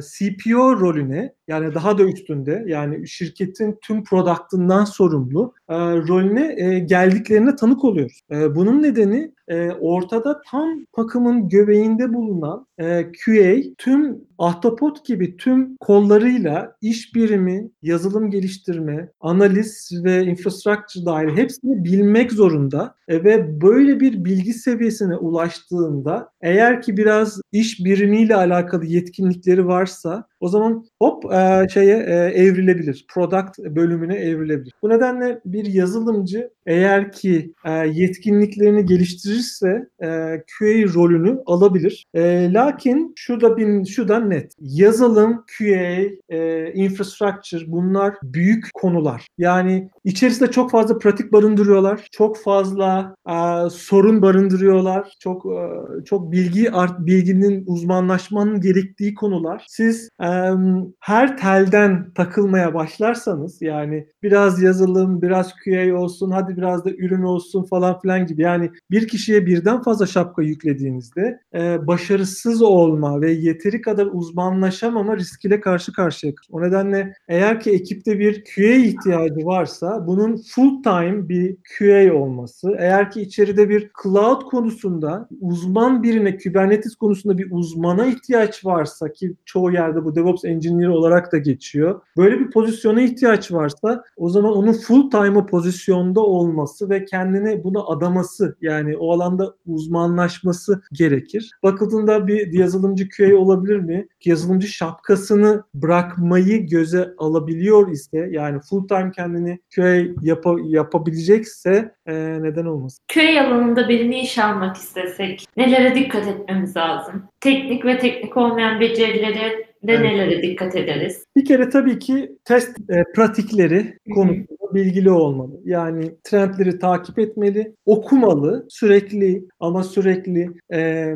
CPO rolüne yani daha da üstünde yani şirketin tüm product'ından sorumlu e, rolüne e, geldiklerine tanık oluyoruz. E, bunun nedeni e, ortada tam takımın göbeğinde bulunan e, QA tüm ahtapot gibi tüm kollarıyla iş birimi, yazılım geliştirme, analiz ve infrastructure dahil hepsini bilmek zorunda e, ve böyle bir bilgi seviyesine ulaştığında eğer ki biraz iş birimiyle alakalı yetkinlikleri varsa o zaman hop e, şeye e, evrilebilir. Product bölümüne evrilebilir. Bu nedenle bir yazılımcı eğer ki e, yetkinliklerini geliştirirse e, QA rolünü alabilir. E, lakin şurada bin şuradan net. Yazılım, QA, e, infrastructure bunlar büyük konular. Yani içerisinde çok fazla pratik barındırıyorlar. Çok fazla e, sorun barındırıyorlar. Çok e, çok bilgi art bilginin uzmanlaşmanın gerektiği konular. Siz e, her telden takılmaya başlarsanız yani biraz yazılım, biraz QA olsun, hadi biraz da ürün olsun falan filan gibi. Yani bir kişiye birden fazla şapka yüklediğinizde e, başarısız olma ve yeteri kadar uzmanlaşamama riskiyle karşı karşıya. O nedenle eğer ki ekipte bir QA ihtiyacı varsa bunun full time bir QA olması, eğer ki içeride bir cloud konusunda uzman birine, Kubernetes konusunda bir uzmana ihtiyaç varsa ki çoğu yerde bu DevOps engineer olarak da geçiyor. Böyle bir pozisyona ihtiyaç varsa o zaman onun full time pozisyonda olması ve kendini buna adaması yani o alanda uzmanlaşması gerekir. Bakıldığında bir yazılımcı QA olabilir mi? Yazılımcı şapkasını bırakmayı göze alabiliyor ise yani full time kendini QA yap yapabilecekse e, neden olmasın? QA alanında birini iş almak istesek nelere dikkat etmemiz lazım? Teknik ve teknik olmayan becerileri de evet. nelere dikkat ederiz? Bir kere tabii ki test e, pratikleri konusunda bilgili olmalı. Yani trendleri takip etmeli, okumalı, sürekli ama sürekli e,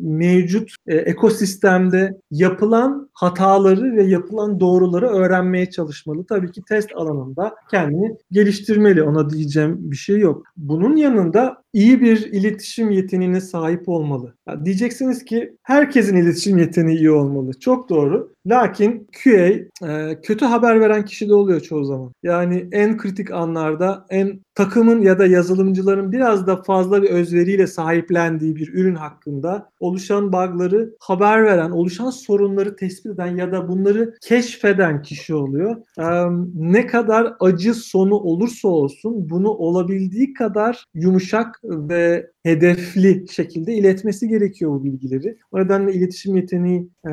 mevcut e, ekosistemde yapılan hataları ve yapılan doğruları öğrenmeye çalışmalı. Tabii ki test alanında kendini geliştirmeli. Ona diyeceğim bir şey yok. Bunun yanında iyi bir iletişim yeteneğine sahip olmalı. Ya diyeceksiniz ki herkesin iletişim yeteneği iyi olmalı. Çok doğru. Lakin QA e, kötü haber veren kişi de oluyor çoğu zaman. Yani en kritik anlarda en takımın ya da yazılımcıların biraz da fazla bir özveriyle sahiplendiği bir ürün hakkında oluşan bug'ları haber veren, oluşan sorunları tespit eden ya da bunları keşfeden kişi oluyor. Ee, ne kadar acı sonu olursa olsun bunu olabildiği kadar yumuşak ve hedefli şekilde iletmesi gerekiyor bu bilgileri. O nedenle iletişim yeteneği e,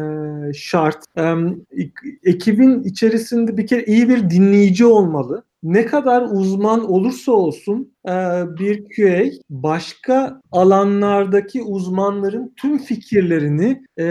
şart. E, ekibin içerisinde bir kere iyi bir dinleyici olmalı ne kadar uzman olursa olsun e, bir QA başka alanlardaki uzmanların tüm fikirlerini e,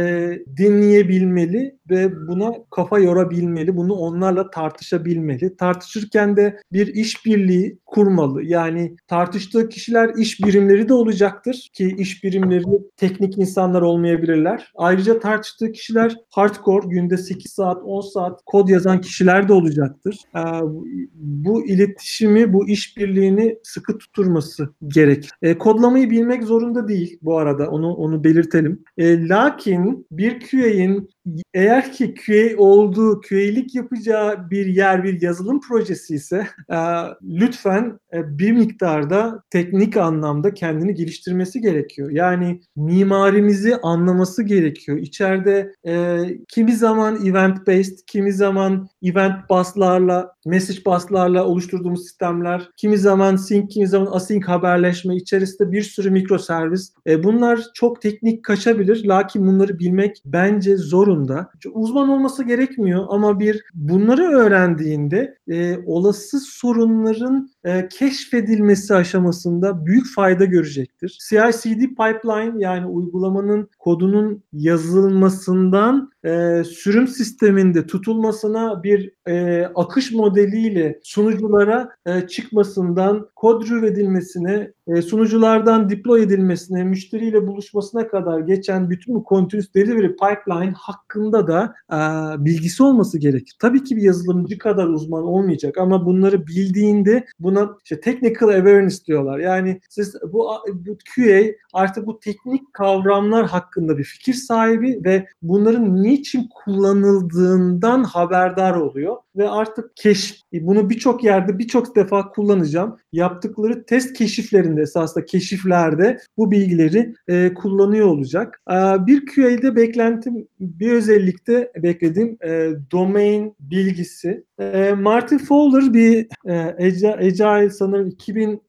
dinleyebilmeli ve buna kafa yorabilmeli. Bunu onlarla tartışabilmeli. Tartışırken de bir işbirliği kurmalı. Yani tartıştığı kişiler iş birimleri de olacaktır ki iş birimleri teknik insanlar olmayabilirler. Ayrıca tartıştığı kişiler hardcore günde 8 saat 10 saat kod yazan kişiler de olacaktır. E, bu iletişimi, bu işbirliğini sıkı tutturması gerek. E, kodlamayı bilmek zorunda değil bu arada. Onu onu belirtelim. E, lakin bir QA'in eğer ki QA olduğu, QA'lik yapacağı bir yer bir yazılım projesi ise e, lütfen e, bir miktarda teknik anlamda kendini geliştirmesi gerekiyor. Yani mimarimizi anlaması gerekiyor. İçeride e, kimi zaman event based, kimi zaman event buslarla, message buslarla oluşturduğumuz sistemler, kimi zaman sync, kimi zaman async haberleşme içerisinde bir sürü mikroservis. E, bunlar çok teknik kaçabilir. Lakin bunları bilmek bence zorunda. Uzman olması gerekmiyor ama bir bunları öğrendiğinde e, olası sorunların e, keşfedilmesi aşamasında büyük fayda görecektir. CI/CD pipeline yani uygulamanın kodunun yazılmasından e, sürüm sisteminde tutulmasına bir e, akış modeliyle sunuculara e, çıkmasından kod edilmesine, e, sunuculardan deploy edilmesine, müşteriyle buluşmasına kadar geçen bütün bu continuous delivery pipeline hakkında da e, bilgisi olması gerekir. Tabii ki bir yazılımcı kadar uzman olmayacak ama bunları bildiğinde buna işte technical awareness diyorlar. Yani siz bu, bu QA artık bu teknik kavramlar hakkında bir fikir sahibi ve bunların niçin kullanıldığından haberdar oluyor ve artık keşif bunu birçok yerde birçok defa kullanacağım. Yaptıkları test keşiflerinde esasında keşiflerde bu bilgileri e, kullanıyor olacak. E, bir QA'de beklentim bir özellikte beklediğim e, domain bilgisi. E, Martin Fowler bir e, Agile sanırım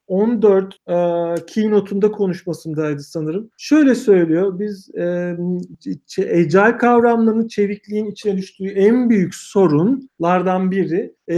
2014 e, keynote'unda konuşmasındaydı sanırım. Şöyle söylüyor, biz e, Agile kavramlarının çevikliğin içine düştüğü en büyük sorunlardan biri e,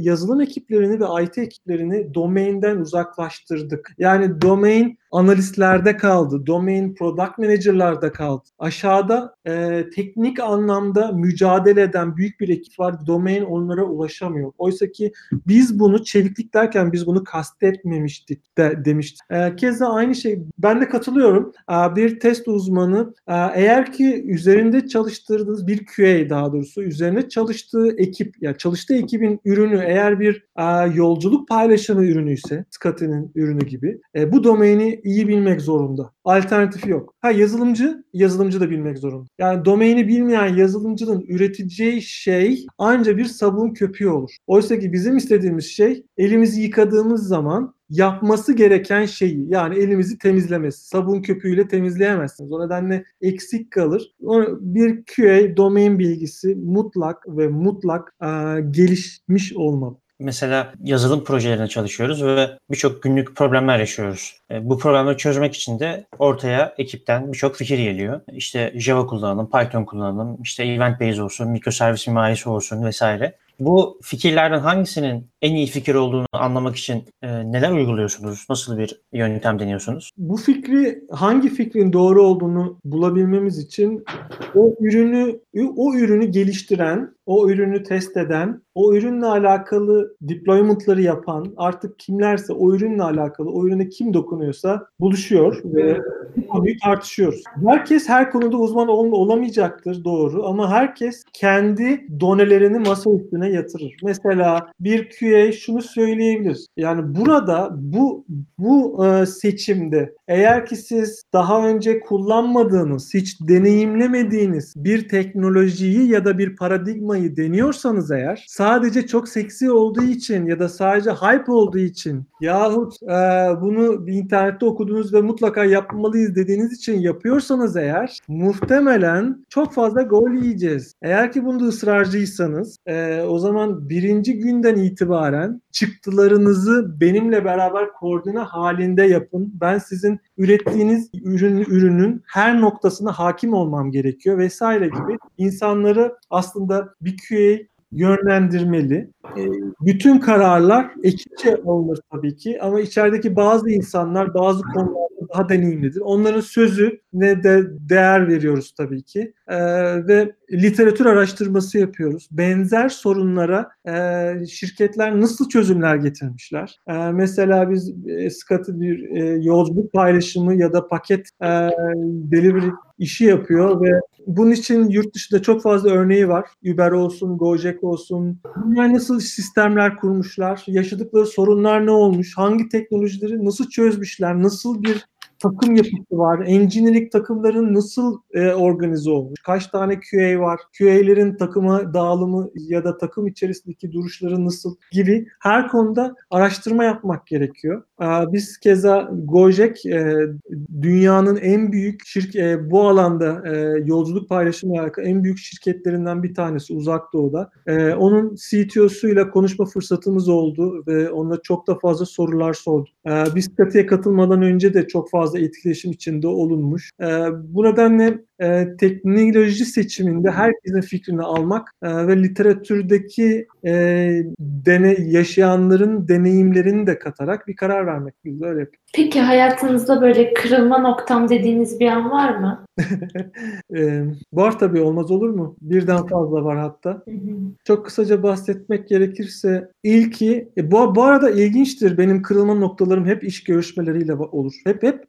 yazılım ekiplerini ve IT ekiplerini domainden uzaklaştırdık. Yani domain analistlerde kaldı, domain product manager'larda kaldı. Aşağıda e, teknik anlamda mücadele eden büyük bir ekip var. Domain onlara ulaşamıyor. Oysa ki biz bunu çeviklik derken biz bunu kastetmemiştik de, demiştik. E, keza aynı şey ben de katılıyorum. E, bir test uzmanı e, eğer ki üzerinde çalıştırdığınız bir QA daha doğrusu üzerine çalıştığı ekip ya yani çalıştığı ekibin ürünü eğer bir e, yolculuk paylaşımı ürünü ise Scotty'nin ürünü gibi e, bu domaini iyi bilmek zorunda. Alternatifi yok. Ha yazılımcı, yazılımcı da bilmek zorunda. Yani domaini bilmeyen yazılımcının üreteceği şey ancak bir sabun köpüğü olur. Oysa ki bizim istediğimiz şey elimizi yıkadığımız zaman yapması gereken şeyi yani elimizi temizlemesi. Sabun köpüğüyle temizleyemezsiniz. O nedenle eksik kalır. Bir QA domain bilgisi mutlak ve mutlak e, gelişmiş olmalı. mesela yazılım projelerine çalışıyoruz ve birçok günlük problemler yaşıyoruz. E, bu problemleri çözmek için de ortaya ekipten birçok fikir geliyor. İşte Java kullanalım, Python kullanalım, işte event based olsun, mikroservis mimarisi olsun vesaire. Bu fikirlerden hangisinin en iyi fikir olduğunu anlamak için e, neler uyguluyorsunuz? Nasıl bir yöntem deniyorsunuz? Bu fikri hangi fikrin doğru olduğunu bulabilmemiz için o ürünü o ürünü geliştiren, o ürünü test eden, o ürünle alakalı deployment'ları yapan artık kimlerse o ürünle alakalı o ürüne kim dokunuyorsa buluşuyor ve konuyu tartışıyoruz. Herkes her konuda uzman ol, olamayacaktır doğru ama herkes kendi donelerini masa üstüne yatırır. Mesela bir QA şunu söyleyebilir. Yani burada bu bu e, seçimde eğer ki siz daha önce kullanmadığınız, hiç deneyimlemediğiniz bir teknolojiyi ya da bir paradigmayı deniyorsanız eğer sadece çok seksi olduğu için ya da sadece hype olduğu için yahut e, bunu bir internette okudunuz ve mutlaka yapmalıyız dediğiniz için yapıyorsanız eğer muhtemelen çok fazla gol yiyeceğiz. Eğer ki bunda ısrarcıysanız e, o zaman birinci günden itibaren çıktılarınızı benimle beraber koordine halinde yapın. Ben sizin ürettiğiniz ürün ürünün her noktasına hakim olmam gerekiyor vesaire gibi insanları aslında bir QA yönlendirmeli. E, bütün kararlar ekipçe alınır tabii ki ama içerideki bazı insanlar bazı konularda daha deneyimlidir. Onların sözü ne de değer veriyoruz tabii ki e, ve literatür araştırması yapıyoruz. Benzer sorunlara e, şirketler nasıl çözümler getirmişler? E, mesela biz e, Scott'ı bir e, yolculuk paylaşımı ya da paket e, delivery işi yapıyor ve bunun için yurt dışında çok fazla örneği var. Uber olsun, Gojek olsun. Bunlar nasıl sistemler kurmuşlar? Yaşadıkları sorunlar ne olmuş? Hangi teknolojileri nasıl çözmüşler? Nasıl bir takım yapısı var? Engineering takımların nasıl e, organize olmuş? Kaç tane QA var? QA'lerin takıma dağılımı ya da takım içerisindeki duruşları nasıl gibi her konuda araştırma yapmak gerekiyor. E, biz keza Gojek e, dünyanın en büyük şirk e, bu alanda e, yolculuk paylaşımı alakalı en büyük şirketlerinden bir tanesi Uzak Doğu'da. E, onun CTO'suyla konuşma fırsatımız oldu ve onunla çok da fazla sorular sorduk. E, biz katıya katılmadan önce de çok fazla fazla etkileşim içinde olunmuş. E, bu nedenle e, teknoloji seçiminde herkesin fikrini almak e, ve literatürdeki e, dene, yaşayanların deneyimlerini de katarak bir karar vermek. Biz öyle yapıyoruz. Peki hayatınızda böyle kırılma noktam dediğiniz bir an var mı? e, var tabii olmaz olur mu? Birden fazla var hatta. Çok kısaca bahsetmek gerekirse ilki e, bu, bu arada ilginçtir benim kırılma noktalarım hep iş görüşmeleriyle olur. Hep hep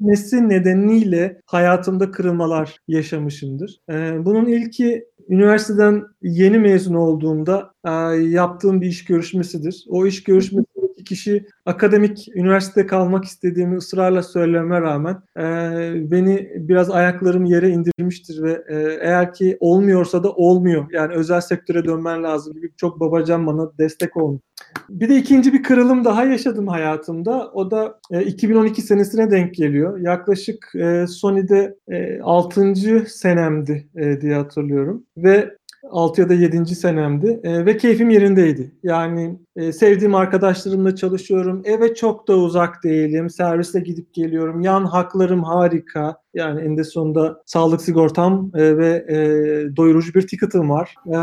bir nedeniyle hayatımda kırılmalar yaşamışımdır. E, bunun ilki üniversiteden yeni mezun olduğumda e, yaptığım bir iş görüşmesidir. O iş görüşmesindeki kişi akademik üniversitede kalmak istediğimi ısrarla söylememe rağmen e, beni biraz ayaklarım yere indirmiştir ve e, eğer ki olmuyorsa da olmuyor. Yani özel sektöre dönmen lazım gibi çok babacan bana destek olmuş. Bir de ikinci bir kırılım daha yaşadım hayatımda. O da e, 2012 senesine denk geliyor. Yaklaşık e, Sony'de e, 6. senemdi e, diye hatırlıyorum. Ve 6 ya da 7. senemdi e, ve keyfim yerindeydi. Yani e, sevdiğim arkadaşlarımla çalışıyorum. Eve çok da uzak değilim. Servisle gidip geliyorum. Yan haklarım harika. Yani en de sonunda sağlık sigortam e, ve e, doyurucu bir ticket'ım var. E,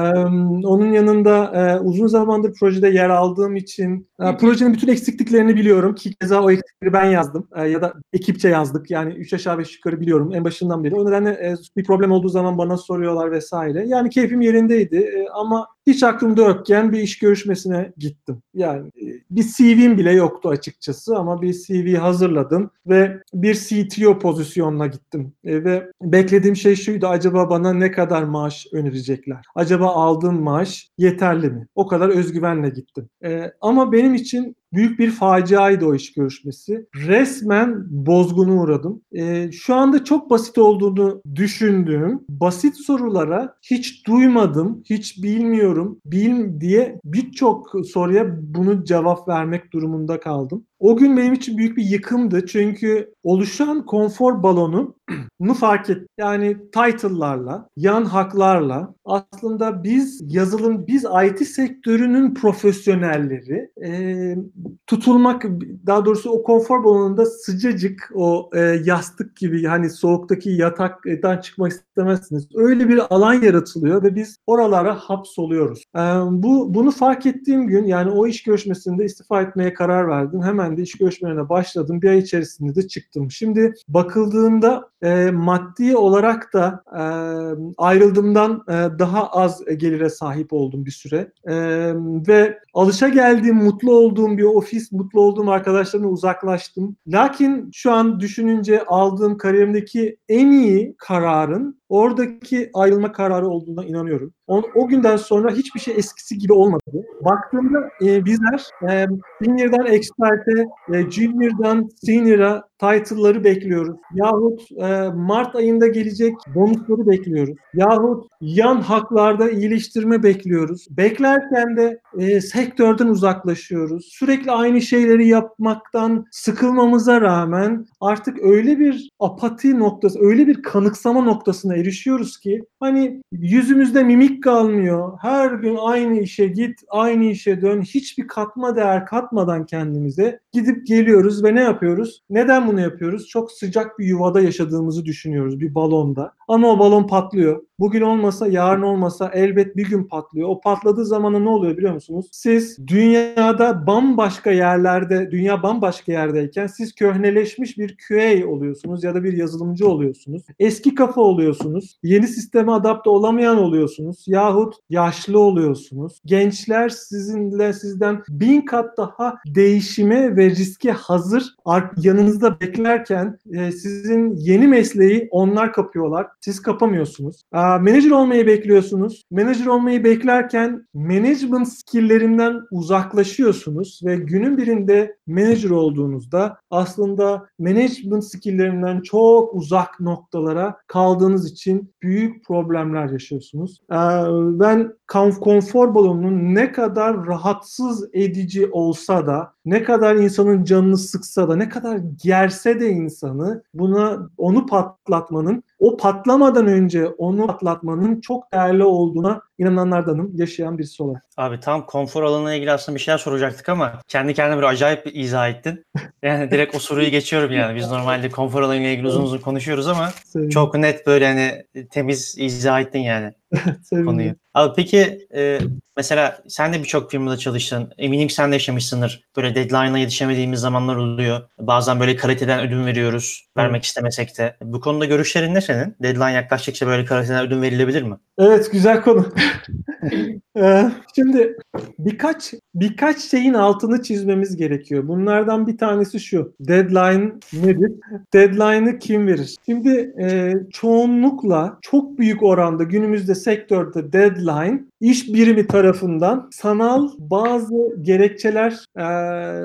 onun yanında e, uzun zamandır projede yer aldığım için e, projenin bütün eksikliklerini biliyorum ki keza o eksiklikleri ben yazdım e, ya da ekipçe yazdık. Yani 3 aşağı 5 yukarı biliyorum en başından beri. O nedenle e, bir problem olduğu zaman bana soruyorlar vesaire. Yani keyfim yerindeydi e, ama hiç aklımda yokken bir iş görüşmesine gittim. Yani e, bir CV'm bile yoktu açıkçası ama bir CV hazırladım ve bir CTO pozisyonuna gittim. E, ve beklediğim şey şuydu acaba bana ne kadar maaş önerecekler? Acaba aldığım maaş yeterli mi? O kadar özgüvenle gittim. E, ama benim için büyük bir faciaydı o iş görüşmesi. Resmen bozgunu uğradım. E, şu anda çok basit olduğunu düşündüğüm basit sorulara hiç duymadım, hiç bilmiyorum, bil diye birçok soruya bunu cevap vermek durumunda kaldım. O gün benim için büyük bir yıkımdı. Çünkü oluşan konfor balonu bunu fark et. Yani title'larla, yan haklarla aslında biz yazılım, biz IT sektörünün profesyonelleri e, tutulmak, daha doğrusu o konfor balonunda sıcacık, o e, yastık gibi hani soğuktaki yataktan çıkmak istemezsiniz. Öyle bir alan yaratılıyor ve biz oralara hapsoluyoruz. E, bu bunu fark ettiğim gün yani o iş görüşmesinde istifa etmeye karar verdim. Hemen de iş görüşmelerine başladım. Bir ay içerisinde de çıktım. Şimdi bakıldığında e, maddi olarak da e, ayrıldığımdan e, daha az gelire sahip oldum bir süre. E, ve alışa geldiğim, mutlu olduğum bir ofis, mutlu olduğum arkadaşlarımla uzaklaştım. Lakin şu an düşününce aldığım kariyerimdeki en iyi kararın oradaki ayrılma kararı olduğuna inanıyorum. O, o günden sonra hiçbir şey eskisi gibi olmadı. Baktığımda e, bizler e, Senior'dan Expert'e, e, Junior'dan Senior'a title'ları bekliyoruz. Yahut e, Mart ayında gelecek bonusları bekliyoruz. Yahut yan haklarda iyileştirme bekliyoruz. Beklerken de e, sektörden uzaklaşıyoruz. Sürekli aynı şeyleri yapmaktan sıkılmamıza rağmen artık öyle bir apati noktası, öyle bir kanıksama noktasına erişiyoruz ki hani yüzümüzde mimik kalmıyor. Her gün aynı işe git, aynı işe dön. Hiçbir katma değer katmadan kendimize gidip geliyoruz ve ne yapıyoruz? Neden bunu yapıyoruz? Çok sıcak bir yuvada yaşadığımızı düşünüyoruz bir balonda. Ama o balon patlıyor. Bugün olmasa, yarın olmasa elbet bir gün patlıyor. O patladığı zaman ne oluyor biliyor musunuz? Siz dünyada bambaşka yerlerde, dünya bambaşka yerdeyken siz köhneleşmiş bir QA oluyorsunuz ya da bir yazılımcı oluyorsunuz. Eski kafa oluyorsunuz. Yeni sisteme adapte olamayan oluyorsunuz. Yahut yaşlı oluyorsunuz. Gençler sizinle sizden bin kat daha değişime ve riske hazır yanınızda beklerken e, sizin yeni mesleği onlar kapıyorlar. Siz kapamıyorsunuz. Manager olmayı bekliyorsunuz. Manager olmayı beklerken management skill'lerinden uzaklaşıyorsunuz ve günün birinde manager olduğunuzda aslında management skill'lerinden çok uzak noktalara kaldığınız için büyük problemler yaşıyorsunuz. Ben konfor balonunun ne kadar rahatsız edici olsa da, ne kadar insanın canını sıksa da, ne kadar gerse de insanı buna onu patlatmanın, o patlamadan önce onu patlatmanın çok değerli olduğuna inananlardanım, yaşayan birisi olarak. Abi tam konfor alanına ilgili aslında bir şeyler soracaktık ama kendi kendine böyle acayip bir izah ettin. Yani direkt o soruyu geçiyorum yani. Biz normalde konfor alanıyla ilgili uzun uzun konuşuyoruz ama çok net böyle hani temiz izah ettin yani konuyu. Abi peki e, mesela sen de birçok firmada çalıştın. Eminim sen de yaşamışsındır. Böyle deadline'a yetişemediğimiz zamanlar oluyor. Bazen böyle kaliteden ödün veriyoruz. Vermek istemesek de. Bu konuda görüşlerin ne senin? Deadline yaklaştıkça böyle kaliteden ödün verilebilir mi? Evet güzel konu. Ee, şimdi birkaç birkaç şeyin altını çizmemiz gerekiyor. Bunlardan bir tanesi şu. Deadline nedir? Deadline'ı kim verir? Şimdi e, çoğunlukla çok büyük oranda günümüzde sektörde deadline iş birimi tarafından sanal bazı gerekçeler e,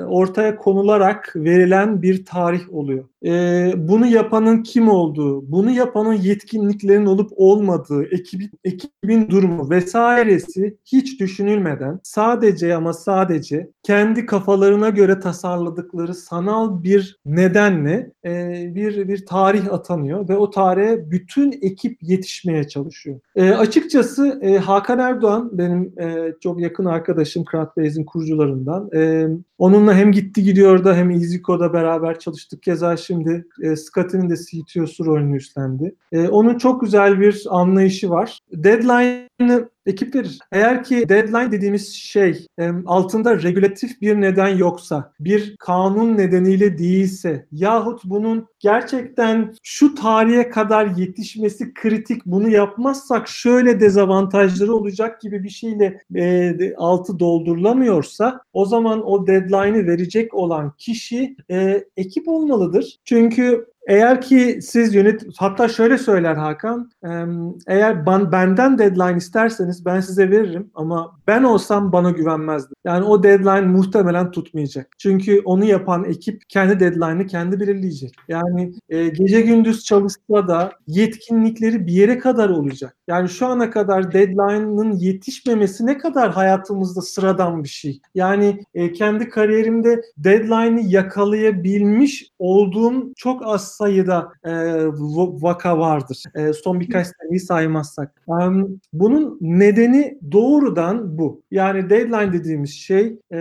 ortaya konularak verilen bir tarih oluyor. E, bunu yapanın kim olduğu, bunu yapanın yetkinliklerin olup olmadığı, ekibin, ekibin durumu vesairesi hiç düşünülmeden sadece ama sadece kendi kafalarına göre tasarladıkları sanal bir nedenle e, bir bir tarih atanıyor ve o tarihe bütün ekip yetişmeye çalışıyor. E, açıkçası e, Hakan Erdoğan benim e, çok yakın arkadaşım Crowdbase'in kurucularından. E, onunla hem gitti gidiyor da hem EasyCode'da beraber çalıştık. Keza şimdi e, Scotty'nin de CTO'su rolünü üstlendi. E, onun çok güzel bir anlayışı var. Deadline'ı ekip. Eğer ki deadline dediğimiz şey altında regülatif bir neden yoksa, bir kanun nedeniyle değilse yahut bunun gerçekten şu tarihe kadar yetişmesi kritik bunu yapmazsak şöyle dezavantajları olacak gibi bir şeyle e, altı doldurulamıyorsa o zaman o deadline'ı verecek olan kişi e, ekip olmalıdır. Çünkü eğer ki siz yönet hatta şöyle söyler Hakan eğer ben, benden deadline isterseniz derseniz ben size veririm ama ben olsam bana güvenmezdim. Yani o deadline muhtemelen tutmayacak. Çünkü onu yapan ekip kendi deadline'ı kendi belirleyecek. Yani e, gece gündüz çalışsa da yetkinlikleri bir yere kadar olacak. Yani şu ana kadar deadline'ın yetişmemesi ne kadar hayatımızda sıradan bir şey. Yani e, kendi kariyerimde deadline'ı yakalayabilmiş olduğum çok az sayıda e, vaka vardır. E, son birkaç seneyi saymazsak. Um, bunun nedeni doğrudan bu. Yani deadline dediğimiz şey e,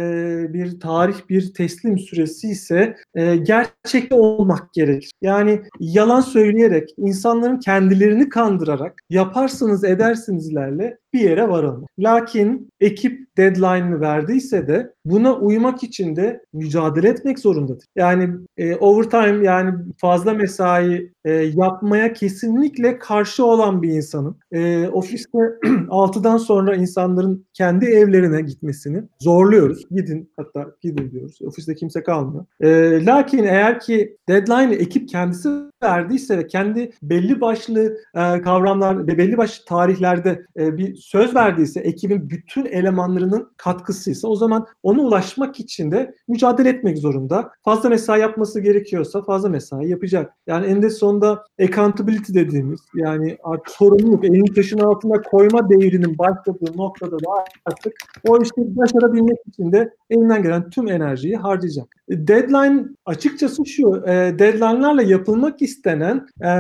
bir tarih, bir teslim süresi ise e, gerçekte olmak gerekir. Yani yalan söyleyerek, insanların kendilerini kandırarak yaparsınız edersinizlerle bir yere varalım. Lakin ekip deadline'ını verdiyse de buna uymak için de mücadele etmek zorundadır. Yani e, overtime yani fazla mesai e, yapmaya kesinlikle karşı olan bir insanım. E, ofiste 6'dan sonra insanların kendi evlerine gitmesini zorluyoruz. Gidin hatta gidin diyoruz. Ofiste kimse kalmıyor. E, lakin eğer ki deadline'ı ekip kendisi verdiyse ve kendi belli başlı e, kavramlar ve belli başlı tarihlerde e, bir söz verdiyse ekibin bütün elemanlarının katkısıysa o zaman ona ulaşmak için de mücadele etmek zorunda. Fazla mesai yapması gerekiyorsa fazla mesai yapacak. Yani eninde sonunda accountability dediğimiz yani artık sorumluluk, elini taşın altına koyma devrinin başladığı noktada da artık o işi başarabilmek için de elinden gelen tüm enerjiyi harcayacak. Deadline açıkçası şu, e, deadline'larla yapılmak istenen e,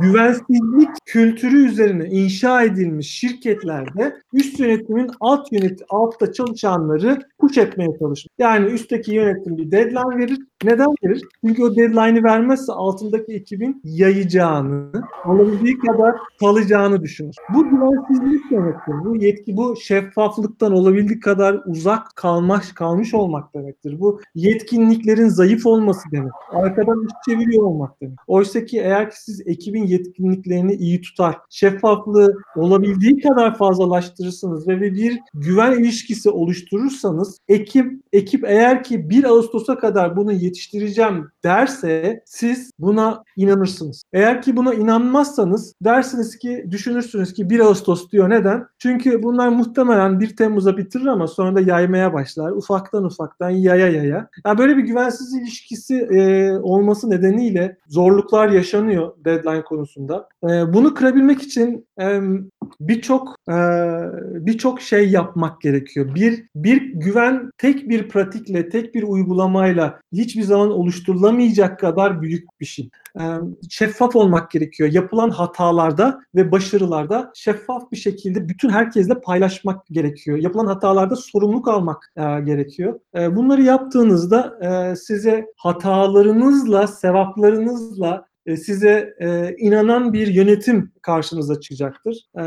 güvensizlik kültürü üzerine inşa edilmiş şirketlerde üst yönetimin alt yönet altta çalışanları push etmeye çalışır. Yani üstteki yönetim bir deadline verir. Neden verir? Çünkü o deadline'ı vermezse altındaki ekibin yayacağını, olabildiği kadar kalacağını düşünür. Bu güvensizlik demektir. Bu yetki, bu şeffaflıktan olabildiği kadar uzak kalmış kalmış olmak demektir. Bu yetkinliklerin zayıf olması demek. Arkadan iş çeviriyor olmak demek. Oysa ki eğer ki siz ekibin yetkinliklerini iyi tutar, şeffaflığı olabildiği kadar fazlalaştırırsınız ve bir güven ilişkisi oluşturursanız ekip ekip eğer ki 1 Ağustos'a kadar bunu yetiştireceğim derse siz buna inanırsınız. Eğer ki buna inanmazsanız dersiniz ki düşünürsünüz ki 1 Ağustos diyor neden? Çünkü bunlar muhtemelen 1 Temmuz'a bitirir ama sonra da yaymaya başlar. Ufaktan ufaktan yaya yaya. Yani böyle bir güvensiz ilişkisi e, olması nedeniyle zorluklar yaşanıyor deadline konusunda. E, bunu kırabilmek için e, birçok e, birçok şey yapmak gerekiyor. Bir bir güven tek bir pratikle, tek bir uygulamayla hiçbir zaman oluşturulamayacak kadar büyük bir şey. E, şeffaf olmak gerekiyor. Yapılan hatalarda ve başarılarda şeffaf bir şekilde bütün herkesle paylaşmak gerekiyor. Yapılan hatalarda sorumluluk almak e, gerekiyor. E, bunları yaptığınızda size hatalarınızla, sevaplarınızla size e, inanan bir yönetim karşınıza çıkacaktır. E,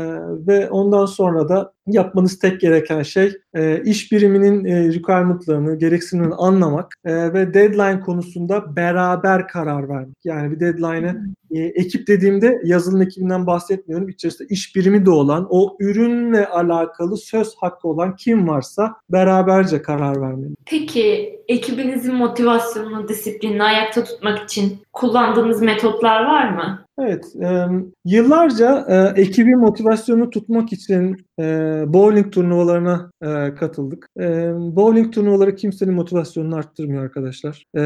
ve ondan sonra da yapmanız tek gereken şey e, iş biriminin e, requirement'larını, gereksinimlerini anlamak e, ve deadline konusunda beraber karar vermek. Yani bir deadline'ı e, ekip dediğimde yazılım ekibinden bahsetmiyorum. İçerisinde iş birimi de olan, o ürünle alakalı söz hakkı olan kim varsa beraberce karar vermeli. Peki ekibinizin motivasyonunu, disiplinini ayakta tutmak için kullandığınız metotlar var mı? Evet, e, yıllarca e, ekibi motivasyonu tutmak için e, bowling turnuvalarına e, katıldık. E, bowling turnuvaları kimsenin motivasyonunu arttırmıyor arkadaşlar. E,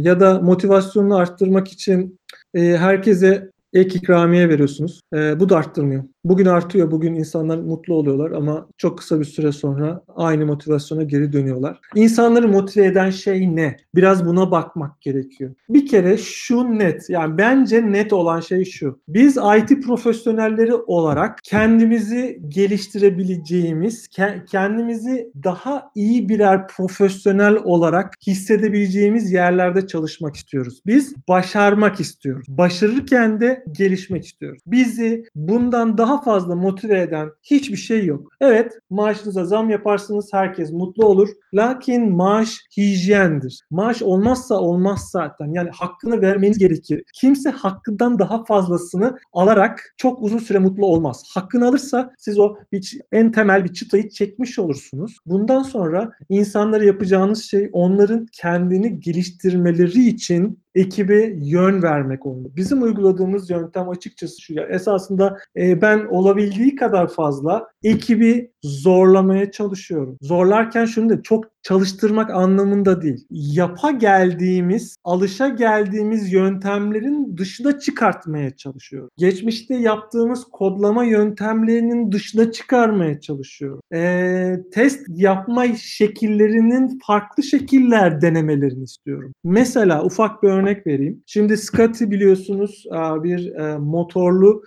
ya da motivasyonunu arttırmak için e, herkese ek ikramiye veriyorsunuz. E, bu da arttırmıyor. Bugün artıyor, bugün insanlar mutlu oluyorlar ama çok kısa bir süre sonra aynı motivasyona geri dönüyorlar. İnsanları motive eden şey ne? Biraz buna bakmak gerekiyor. Bir kere şu net, yani bence net olan şey şu. Biz IT profesyonelleri olarak kendimizi geliştirebileceğimiz, kendimizi daha iyi birer profesyonel olarak hissedebileceğimiz yerlerde çalışmak istiyoruz. Biz başarmak istiyoruz. Başarırken de gelişmek istiyoruz. Bizi bundan daha daha fazla motive eden hiçbir şey yok. Evet maaşınıza zam yaparsınız herkes mutlu olur. Lakin maaş hijyendir. Maaş olmazsa olmaz zaten. Yani hakkını vermeniz gerekir. Kimse hakkından daha fazlasını alarak çok uzun süre mutlu olmaz. Hakkını alırsa siz o bir, en temel bir çıtayı çekmiş olursunuz. Bundan sonra insanlara yapacağınız şey onların kendini geliştirmeleri için ekibe yön vermek olmalı. Bizim uyguladığımız yöntem açıkçası şu ya esasında e, ben olabildiği kadar fazla ekibi zorlamaya çalışıyorum. Zorlarken şunu da çok çalıştırmak anlamında değil. Yapa geldiğimiz, alışa geldiğimiz yöntemlerin dışına çıkartmaya çalışıyorum. Geçmişte yaptığımız kodlama yöntemlerinin dışına çıkarmaya çalışıyorum. Ee, test yapma şekillerinin farklı şekiller denemelerini istiyorum. Mesela ufak bir örnek vereyim. Şimdi Scotty biliyorsunuz bir motorlu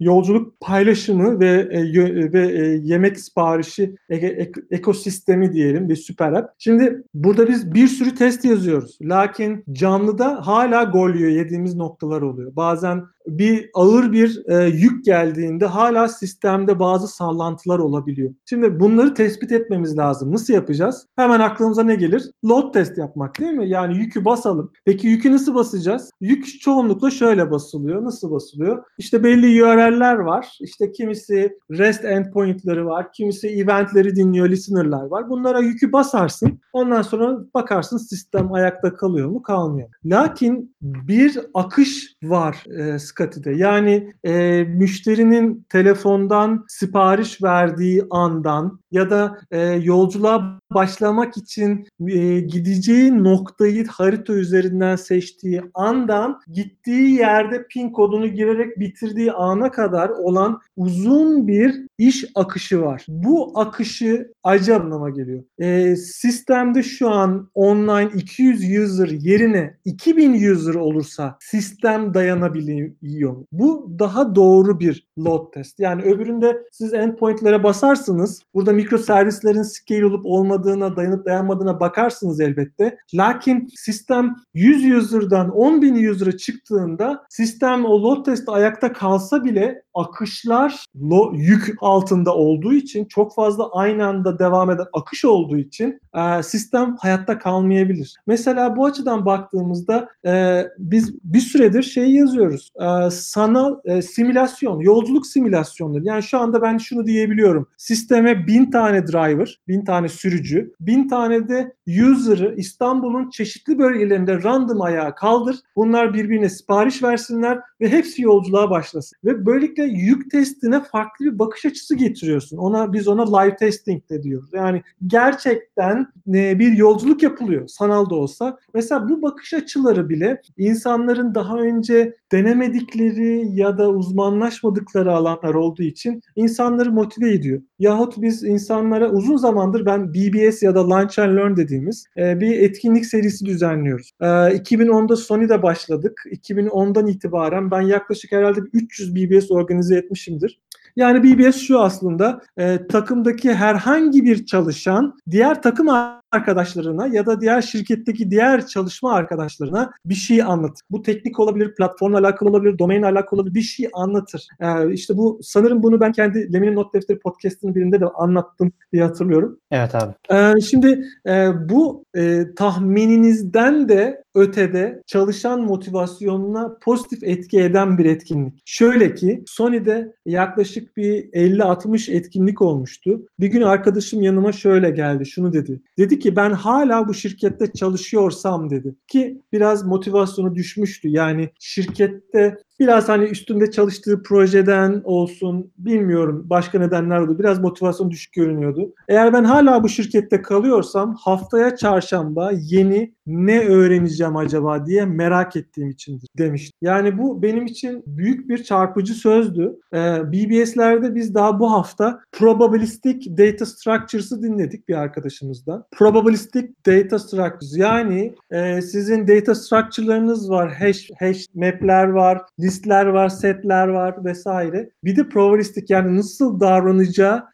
yolculuk paylaşımı ve ve yemek siparişi ekosistemi diyelim bir süper app. Şimdi burada biz bir sürü test yazıyoruz. Lakin canlıda hala gol yiyor yediğimiz noktalar oluyor. Bazen bir ağır bir e, yük geldiğinde hala sistemde bazı sallantılar olabiliyor. Şimdi bunları tespit etmemiz lazım. Nasıl yapacağız? Hemen aklımıza ne gelir? Load test yapmak değil mi? Yani yükü basalım. Peki yükü nasıl basacağız? Yük çoğunlukla şöyle basılıyor. Nasıl basılıyor? İşte belli URL'ler var. İşte kimisi REST endpoint'ları var. Kimisi event'leri dinliyor, listener'lar var. Bunlara yükü basarsın. Ondan sonra bakarsın sistem ayakta kalıyor mu? Kalmıyor. Lakin bir akış var e, Scotty'de. Yani e, müşterinin telefondan sipariş verdiği andan ya da e, yolculuğa başlamak için e, gideceği noktayı harita üzerinden seçtiği andan gittiği yerde pin kodunu girerek bitirdiği ana kadar olan uzun bir iş akışı var. Bu akışı acı anlama geliyor. E, sistemde şu an online 200 user yerine 2000 user olursa sistem dayanabiliyor. Bu daha doğru bir load test. Yani öbüründe siz endpoint'lere basarsınız. Burada mikro servislerin scale olup olmadığına, dayanıp dayanmadığına bakarsınız elbette. Lakin sistem 100 user'dan 10 bin user'a çıktığında sistem o load testi ayakta kalsa bile akışlar lo, yük altında olduğu için çok fazla aynı anda devam eden akış olduğu için e, sistem hayatta kalmayabilir. Mesela bu açıdan baktığımızda e, biz bir süredir şey yazıyoruz. E, sanal e, simülasyon, yolculuk simülasyonları. Yani şu anda ben şunu diyebiliyorum. Sisteme bin tane driver, bin tane sürücü, bin tane de user'ı İstanbul'un çeşitli bölgelerinde random ayağa kaldır. Bunlar birbirine sipariş versinler ve hepsi yolculuğa başlasın. Ve böylelikle yük testine farklı bir bakış açısı getiriyorsun. Ona biz ona live testing de diyoruz. Yani gerçekten e, bir yolculuk yapılıyor sanal da olsa. Mesela bu bakış açıları bile insanların daha önce denemedikleri ya da uzmanlaşmadıkları alanlar olduğu için insanları motive ediyor. Yahut biz insanlara uzun zamandır ben BBS ya da Launch and Learn dediğimiz e, bir etkinlik serisi düzenliyoruz. E, 2010'da Sony'de başladık. 2010'dan itibaren ben yaklaşık herhalde 300 BBS organize etmişimdir. Yani BBS şu aslında e, takımdaki herhangi bir çalışan diğer takım arkadaşlarına ya da diğer şirketteki diğer çalışma arkadaşlarına bir şey anlatır. Bu teknik olabilir, platformla alakalı olabilir, domainle alakalı olabilir bir şey anlatır. Ee, işte bu sanırım bunu ben kendi Lemin'in Not Defteri podcast'ının birinde de anlattım diye hatırlıyorum. Evet abi. Ee, şimdi e, bu e, tahmininizden de ötede çalışan motivasyonuna pozitif etki eden bir etkinlik. Şöyle ki Sony'de yaklaşık bir 50-60 etkinlik olmuştu. Bir gün arkadaşım yanıma şöyle geldi, şunu dedi. Dedi ki ben hala bu şirkette çalışıyorsam dedi. Ki biraz motivasyonu düşmüştü. Yani şirkette biraz hani üstünde çalıştığı projeden olsun bilmiyorum başka nedenler oldu. Biraz motivasyon düşük görünüyordu. Eğer ben hala bu şirkette kalıyorsam haftaya çarşamba yeni ne öğreneceğim acaba diye merak ettiğim içindir demişti. Yani bu benim için büyük bir çarpıcı sözdü. Ee, BBS'lerde biz daha bu hafta Probabilistic Data Structures'ı dinledik bir arkadaşımızdan. Probabilistic Data Structures yani e, sizin data structure'larınız var, hash, hash map'ler var, listler var, setler var vesaire. Bir de probabilistik yani nasıl davranacağı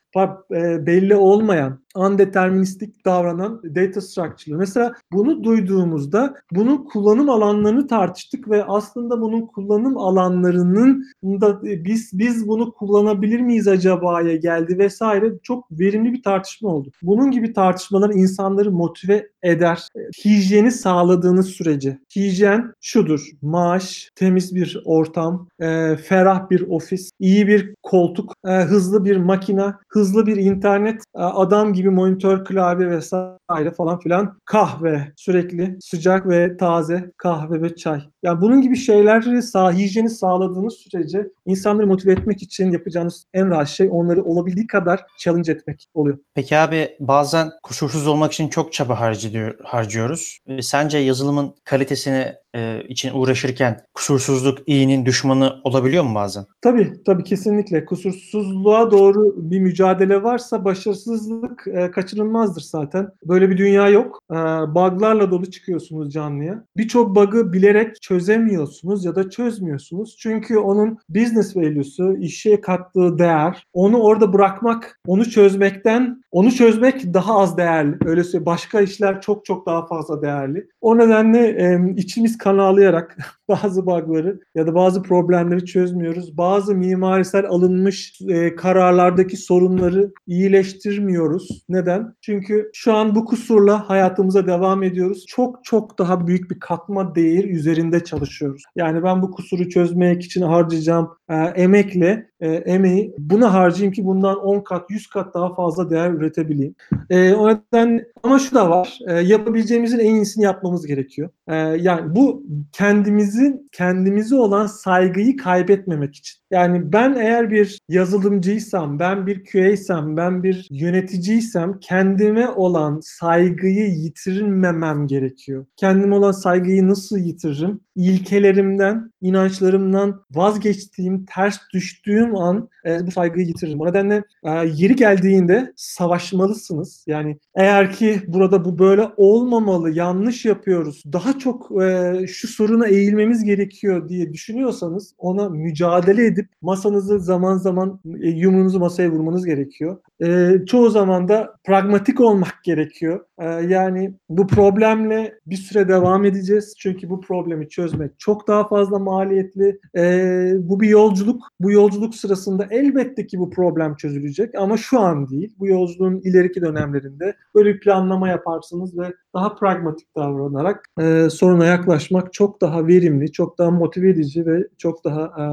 e, belli olmayan undeterministik davranan data structure. Mesela bunu duyduğumuzda bunun kullanım alanlarını tartıştık ve aslında bunun kullanım alanlarının da e, biz biz bunu kullanabilir miyiz acaba'ya geldi vesaire çok verimli bir tartışma oldu. Bunun gibi tartışmalar insanları motive eder. Hijyeni sağladığınız sürece. Hijyen şudur. Maaş, temiz bir ortam, e, ferah bir ofis, iyi bir koltuk, e, hızlı bir makina, hızlı bir internet, e, adam gibi gibi monitör, klavye vesaire falan filan kahve sürekli sıcak ve taze kahve ve çay. Yani bunun gibi şeyleri sağ, hijyeni sağladığınız sürece insanları motive etmek için yapacağınız en rahat şey onları olabildiği kadar challenge etmek oluyor. Peki abi bazen kusursuz olmak için çok çaba harcıyor, harcıyoruz. E, sence yazılımın kalitesini e, için uğraşırken kusursuzluk iyinin düşmanı olabiliyor mu bazen? Tabii tabii kesinlikle kusursuzluğa doğru bir mücadele varsa başarısızlık e, kaçınılmazdır zaten. Böyle bir dünya yok. E, bug'larla dolu çıkıyorsunuz canlıya. Birçok bug'ı bilerek çözemiyorsunuz ya da çözmüyorsunuz. Çünkü onun business value'su, işe kattığı değer, onu orada bırakmak, onu çözmekten, onu çözmek daha az değerli. Öyle söyleyeyim. Başka işler çok çok daha fazla değerli. O nedenle e, içimiz kan ağlayarak bazı bug'ları ya da bazı problemleri çözmüyoruz. Bazı mimarisel alınmış e, kararlardaki sorunları iyileştirmiyoruz. Neden? Çünkü şu an bu kusurla hayatımıza devam ediyoruz. Çok çok daha büyük bir katma değer üzerinde çalışıyoruz. Yani ben bu kusuru çözmek için harcayacağım e, emekle e, emeği buna harcayayım ki bundan 10 kat 100 kat daha fazla değer üretebileyim. E, o yüzden ama şu da var. E, yapabileceğimizin en iyisini yapmamız gerekiyor. E, yani bu kendimizin kendimize olan saygıyı kaybetmemek için. Yani ben eğer bir yazılımcıysam, ben bir QA'ysem, ben bir yöneticiysem kendime olan saygıyı yitirmemem gerekiyor. Kendime olan saygıyı nasıl yitiririm? İlkelerimden, inançlarımdan vazgeçtiğim, ters düştüğüm an e, bu saygıyı yitiririm. O nedenle e, yeri geldiğinde savaşmalısınız. Yani eğer ki burada bu böyle olmamalı, yanlış yapıyoruz, daha çok e, şu soruna eğilmemiz gerekiyor diye düşünüyorsanız ona mücadele edip masanızı zaman zaman e, yumruğunuzu masaya vurmanız gerekiyor. E, çoğu zaman da pragmatik olmak gerekiyor. E, yani bu problemle bir süre devam edeceğiz. Çünkü bu problemi çözmek çok daha fazla maliyetli. E, bu bir yolculuk. Bu yolculuk sırasında elbette ki bu problem çözülecek ama şu an değil. Bu yolculuğun ileriki dönemlerinde böyle bir planlama yaparsınız ve daha pragmatik davranarak e, soruna yaklaşmak çok daha verimli, çok daha motive edici ve çok daha e,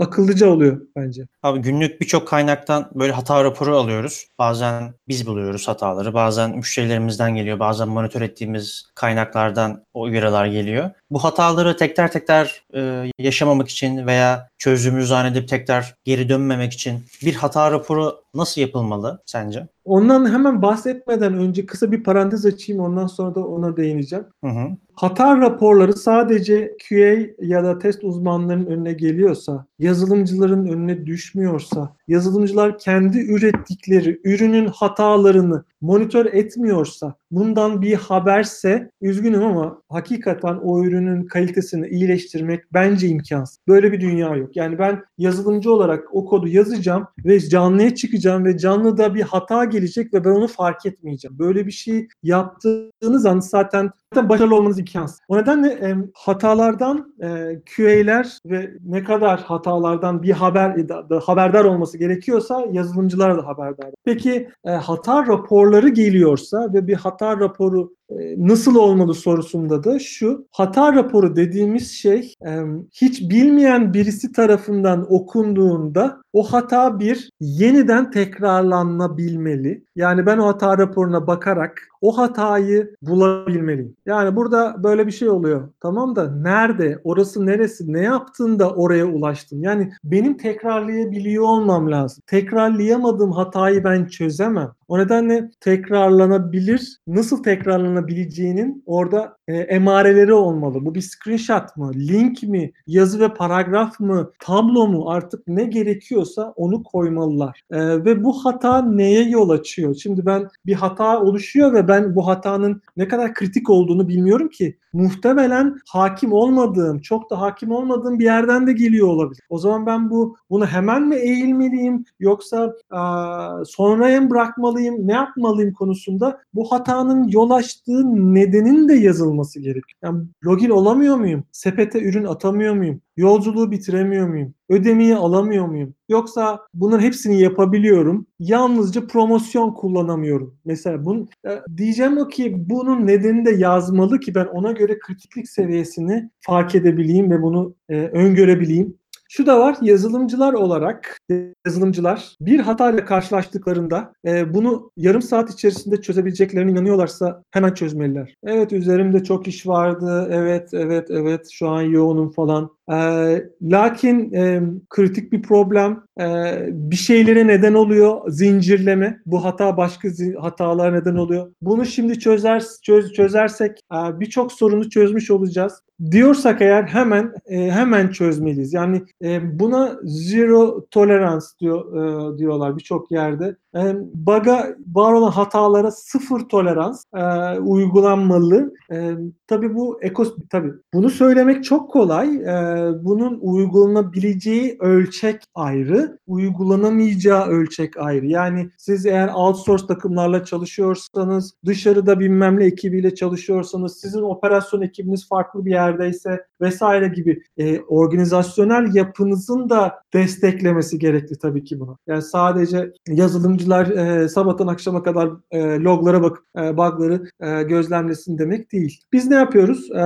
akıllıca oluyor bence. Abi günlük birçok kaynaktan böyle hata raporu alıyoruz. Bazen biz buluyoruz hataları, bazen müşterilerimizden geliyor, bazen monitör ettiğimiz kaynaklardan o uyarılar geliyor. Bu hataları tekrar tekrar e, yaşamamak için veya çözümü zannedip tekrar geri dönmemek için bir hata raporu nasıl yapılmalı sence? Ondan hemen bahsetmeden önce kısa bir parantez açayım ondan sonra da ona değineceğim. Hı hı. Hata raporları sadece QA ya da test uzmanlarının önüne geliyorsa, yazılımcıların önüne düşmüyorsa, yazılımcılar kendi ürettikleri ürünün hatalarını monitör etmiyorsa, bundan bir haberse üzgünüm ama hakikaten o ürünün kalitesini iyileştirmek bence imkansız. Böyle bir dünya yok. Yani ben yazılımcı olarak o kodu yazacağım ve canlıya çıkacağım ve canlıda bir hata gelecek ve ben onu fark etmeyeceğim. Böyle bir şey yaptığınız an zaten zaten başarılı olmanız imkansız. O nedenle e, hatalardan e, QA'ler ve ne kadar hatalardan bir haber da, haberdar olması gerekiyorsa yazılımcılar da haberdar. Peki e, hata raporları geliyorsa ve bir hata raporu nasıl olmalı sorusunda da şu hata raporu dediğimiz şey hiç bilmeyen birisi tarafından okunduğunda o hata bir yeniden tekrarlanabilmeli. Yani ben o hata raporuna bakarak o hatayı bulabilmeliyim. Yani burada böyle bir şey oluyor. Tamam da nerede, orası neresi, ne yaptın da oraya ulaştın? Yani benim tekrarlayabiliyor olmam lazım. Tekrarlayamadığım hatayı ben çözemem. O nedenle tekrarlanabilir, nasıl tekrarlanabileceğinin orada e, emareleri olmalı. Bu bir screenshot mı, link mi, yazı ve paragraf mı, tablo mu artık ne gerekiyorsa onu koymalılar. E, ve bu hata neye yol açıyor? Şimdi ben bir hata oluşuyor ve ben bu hatanın ne kadar kritik olduğunu bilmiyorum ki. Muhtemelen hakim olmadığım, çok da hakim olmadığım bir yerden de geliyor olabilir. O zaman ben bu bunu hemen mi eğilmeliyim yoksa a, sonraya mı bırakmalıyım, ne yapmalıyım konusunda bu hatanın yol açtığı nedenin de yazılması gerekiyor. Yani login olamıyor muyum? Sepete ürün atamıyor muyum? Yolculuğu bitiremiyor muyum? Ödemeyi alamıyor muyum? Yoksa bunların hepsini yapabiliyorum. Yalnızca promosyon kullanamıyorum. Mesela bunu e, diyeceğim o ki bunun nedeni de yazmalı ki ben ona göre kritiklik seviyesini fark edebileyim ve bunu e, öngörebileyim. Şu da var yazılımcılar olarak yazılımcılar bir hatayla karşılaştıklarında e, bunu yarım saat içerisinde çözebileceklerine inanıyorlarsa hemen çözmeliler. Evet üzerimde çok iş vardı. Evet evet evet şu an yoğunum falan. E, lakin e, kritik bir problem e, bir şeylere neden oluyor zincirleme. Bu hata başka hatalar neden oluyor. Bunu şimdi çözer çöz, çözersek e, birçok sorunu çözmüş olacağız diyorsak eğer hemen e, hemen çözmeliyiz. Yani buna zero tolerance diyor diyorlar birçok yerde. E, bug'a var olan hatalara sıfır tolerans e, uygulanmalı. E, tabii bu ekos tabii bunu söylemek çok kolay. E, bunun uygulanabileceği ölçek ayrı, uygulanamayacağı ölçek ayrı. Yani siz eğer outsource takımlarla çalışıyorsanız, dışarıda bilmem ne ekibiyle çalışıyorsanız, sizin operasyon ekibiniz farklı bir yerdeyse vesaire gibi e, organizasyonel yapınızın da desteklemesi gerekli tabii ki bunu. Yani sadece yazılımcılar e, sabahtan akşama kadar e, loglara bakıp e, bug'ları e, gözlemlesin demek değil. Biz ne yapıyoruz? E,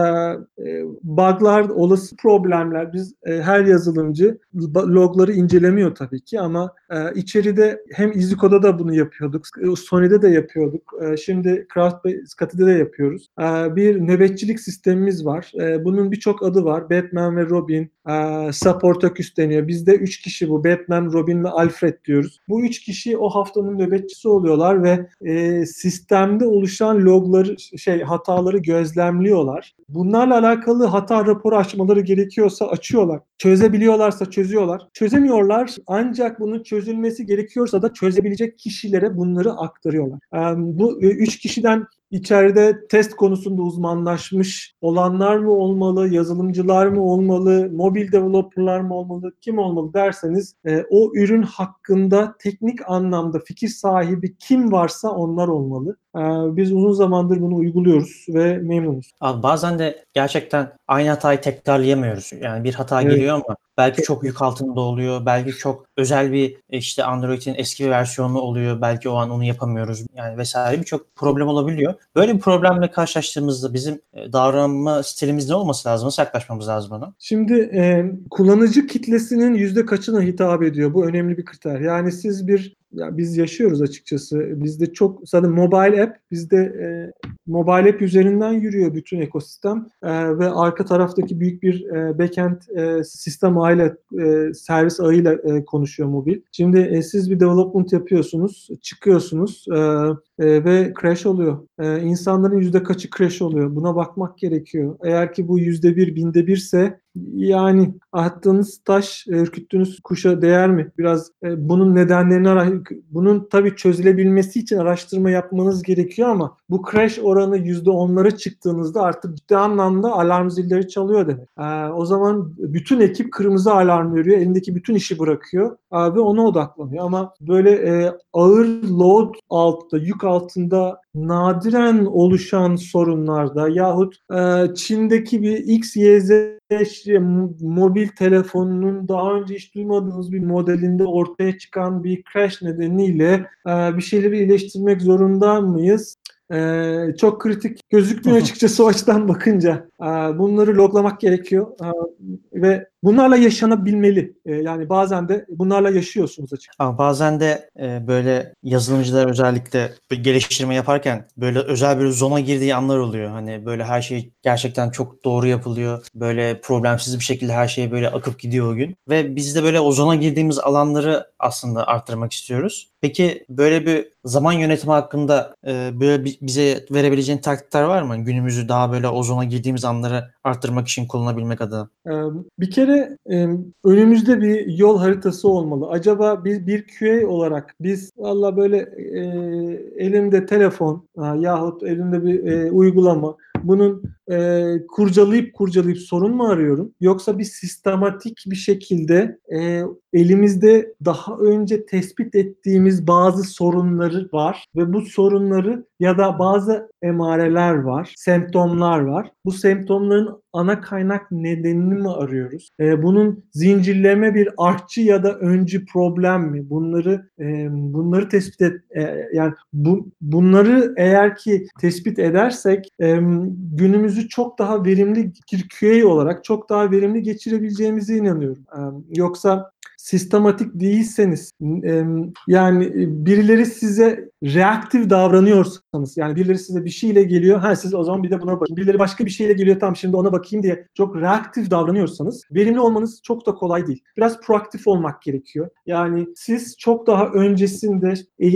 e, bug'lar, olası problemler biz e, her yazılımcı logları incelemiyor tabii ki ama e, içeride hem EasyCode'da da bunu yapıyorduk. Sony'de de yapıyorduk. E, şimdi CraftSkati'de de yapıyoruz. E, bir nöbetçilik sistemimiz var. E, bunun birçok adı var. Batman ve Robin, e, Sportaküs deniyor. Bizde üç kişi bu. Batman, Robin ve Alfred diyoruz. Bu üç kişi o haftanın nöbetçisi oluyorlar ve e, sistemde oluşan logları, şey hataları gözlemliyorlar. Bunlarla alakalı hata raporu açmaları gerekiyorsa açıyorlar. Çözebiliyorlarsa çözüyorlar. Çözemiyorlar ancak bunun çözülmesi gerekiyorsa da çözebilecek kişilere bunları aktarıyorlar. Yani bu üç kişiden içeride test konusunda uzmanlaşmış olanlar mı olmalı, yazılımcılar mı olmalı, mobil developerlar mı olmalı, kim olmalı derseniz e, o ürün hakkında teknik anlamda fikir sahibi kim varsa onlar olmalı. E, biz uzun zamandır bunu uyguluyoruz ve memnunuz. Abi bazen de gerçekten aynı hatayı tekrarlayamıyoruz. Yani bir hata evet. geliyor ama belki çok yük altında oluyor. Belki çok özel bir işte Android'in eski bir versiyonu oluyor. Belki o an onu yapamıyoruz. Yani vesaire birçok problem olabiliyor. Böyle bir problemle karşılaştığımızda bizim e, davranma stilimiz ne olması lazım? Nasıl yaklaşmamız lazım ona? Şimdi e, kullanıcı kitlesinin yüzde kaçına hitap ediyor? Bu önemli bir kriter. Yani siz bir ya biz yaşıyoruz açıkçası. Bizde çok zaten mobile app bizde e, mobile app üzerinden yürüyor bütün ekosistem e, ve arka taraftaki büyük bir e, backend e, sistem ağıyla e, servis ağıyla e, konuşuyor mobil. Şimdi e, siz bir development yapıyorsunuz, çıkıyorsunuz e, e, ve crash oluyor. E, insanların yüzde kaçı crash oluyor? Buna bakmak gerekiyor. Eğer ki bu yüzde bir, binde birse yani attığınız taş, ürküttüğünüz kuşa değer mi? Biraz e, bunun nedenlerini bunun tabii çözülebilmesi için araştırma yapmanız gerekiyor ama bu crash oranı yüzde onlara çıktığınızda artık ciddi anlamda alarm zilleri çalıyor demek. E, o zaman bütün ekip kırmızı alarm veriyor, elindeki bütün işi bırakıyor ve ona odaklanıyor. Ama böyle e, ağır load altta, yük altında nadiren oluşan sorunlarda yahut e, Çin'deki bir X, Y, Z işte, mobil telefonunun daha önce hiç duymadığınız bir modelinde ortaya çıkan bir crash nedeniyle e, bir şeyleri iyileştirmek zorunda mıyız? Ee, çok kritik gözükmüyor açıkçası o açıdan bakınca. Ee, bunları loglamak gerekiyor ee, ve bunlarla yaşanabilmeli. Ee, yani bazen de bunlarla yaşıyorsunuz açıkçası. Ama bazen de e, böyle yazılımcılar özellikle geliştirme yaparken böyle özel bir zona girdiği anlar oluyor. Hani böyle her şey gerçekten çok doğru yapılıyor. Böyle problemsiz bir şekilde her şey böyle akıp gidiyor o gün. Ve biz de böyle o zona girdiğimiz alanları aslında arttırmak istiyoruz. Peki böyle bir zaman yönetimi hakkında e, böyle bize verebileceğin taktikler var mı? Günümüzü daha böyle o zona girdiğimiz anları arttırmak için kullanabilmek adına. Bir kere önümüzde bir yol haritası olmalı. Acaba bir, bir QA olarak biz valla böyle e, elimde telefon yahut elimde bir e, uygulama. Bunun e, kurcalayıp kurcalayıp sorun mu arıyorum? Yoksa bir sistematik bir şekilde e, elimizde daha önce tespit ettiğimiz bazı sorunları var ve bu sorunları ya da bazı emareler var, semptomlar var. Bu semptomların ana kaynak nedenini mi arıyoruz? E, bunun zincirleme bir artçı ya da öncü problem mi? Bunları e, bunları tespit et e, yani bu, bunları eğer ki tespit edersek e, günümüz günümüzü çok daha verimli bir QA olarak çok daha verimli geçirebileceğimize inanıyorum. Yoksa sistematik değilseniz yani birileri size reaktif davranıyorsanız yani birileri size bir şeyle geliyor ha siz o zaman bir de buna bakın. Birileri başka bir şeyle geliyor tam şimdi ona bakayım diye çok reaktif davranıyorsanız verimli olmanız çok da kolay değil. Biraz proaktif olmak gerekiyor. Yani siz çok daha öncesinde e,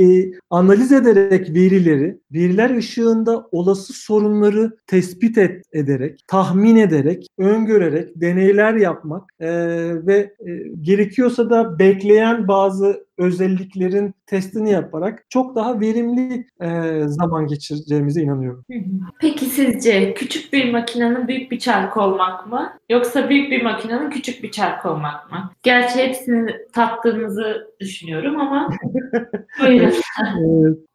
analiz ederek verileri, veriler ışığında olası sorunları tespit et, ederek, tahmin ederek, öngörerek, deneyler yapmak e, ve e, gerekiyorsa da bekleyen bazı özelliklerin testini yaparak çok daha verimli e, zaman geçireceğimize inanıyorum. Peki sizce küçük bir makinenin büyük bir çarkı olmak mı? Yoksa büyük bir makinenin küçük bir çarkı olmak mı? Gerçi hepsini tattığınızı düşünüyorum ama buyurun.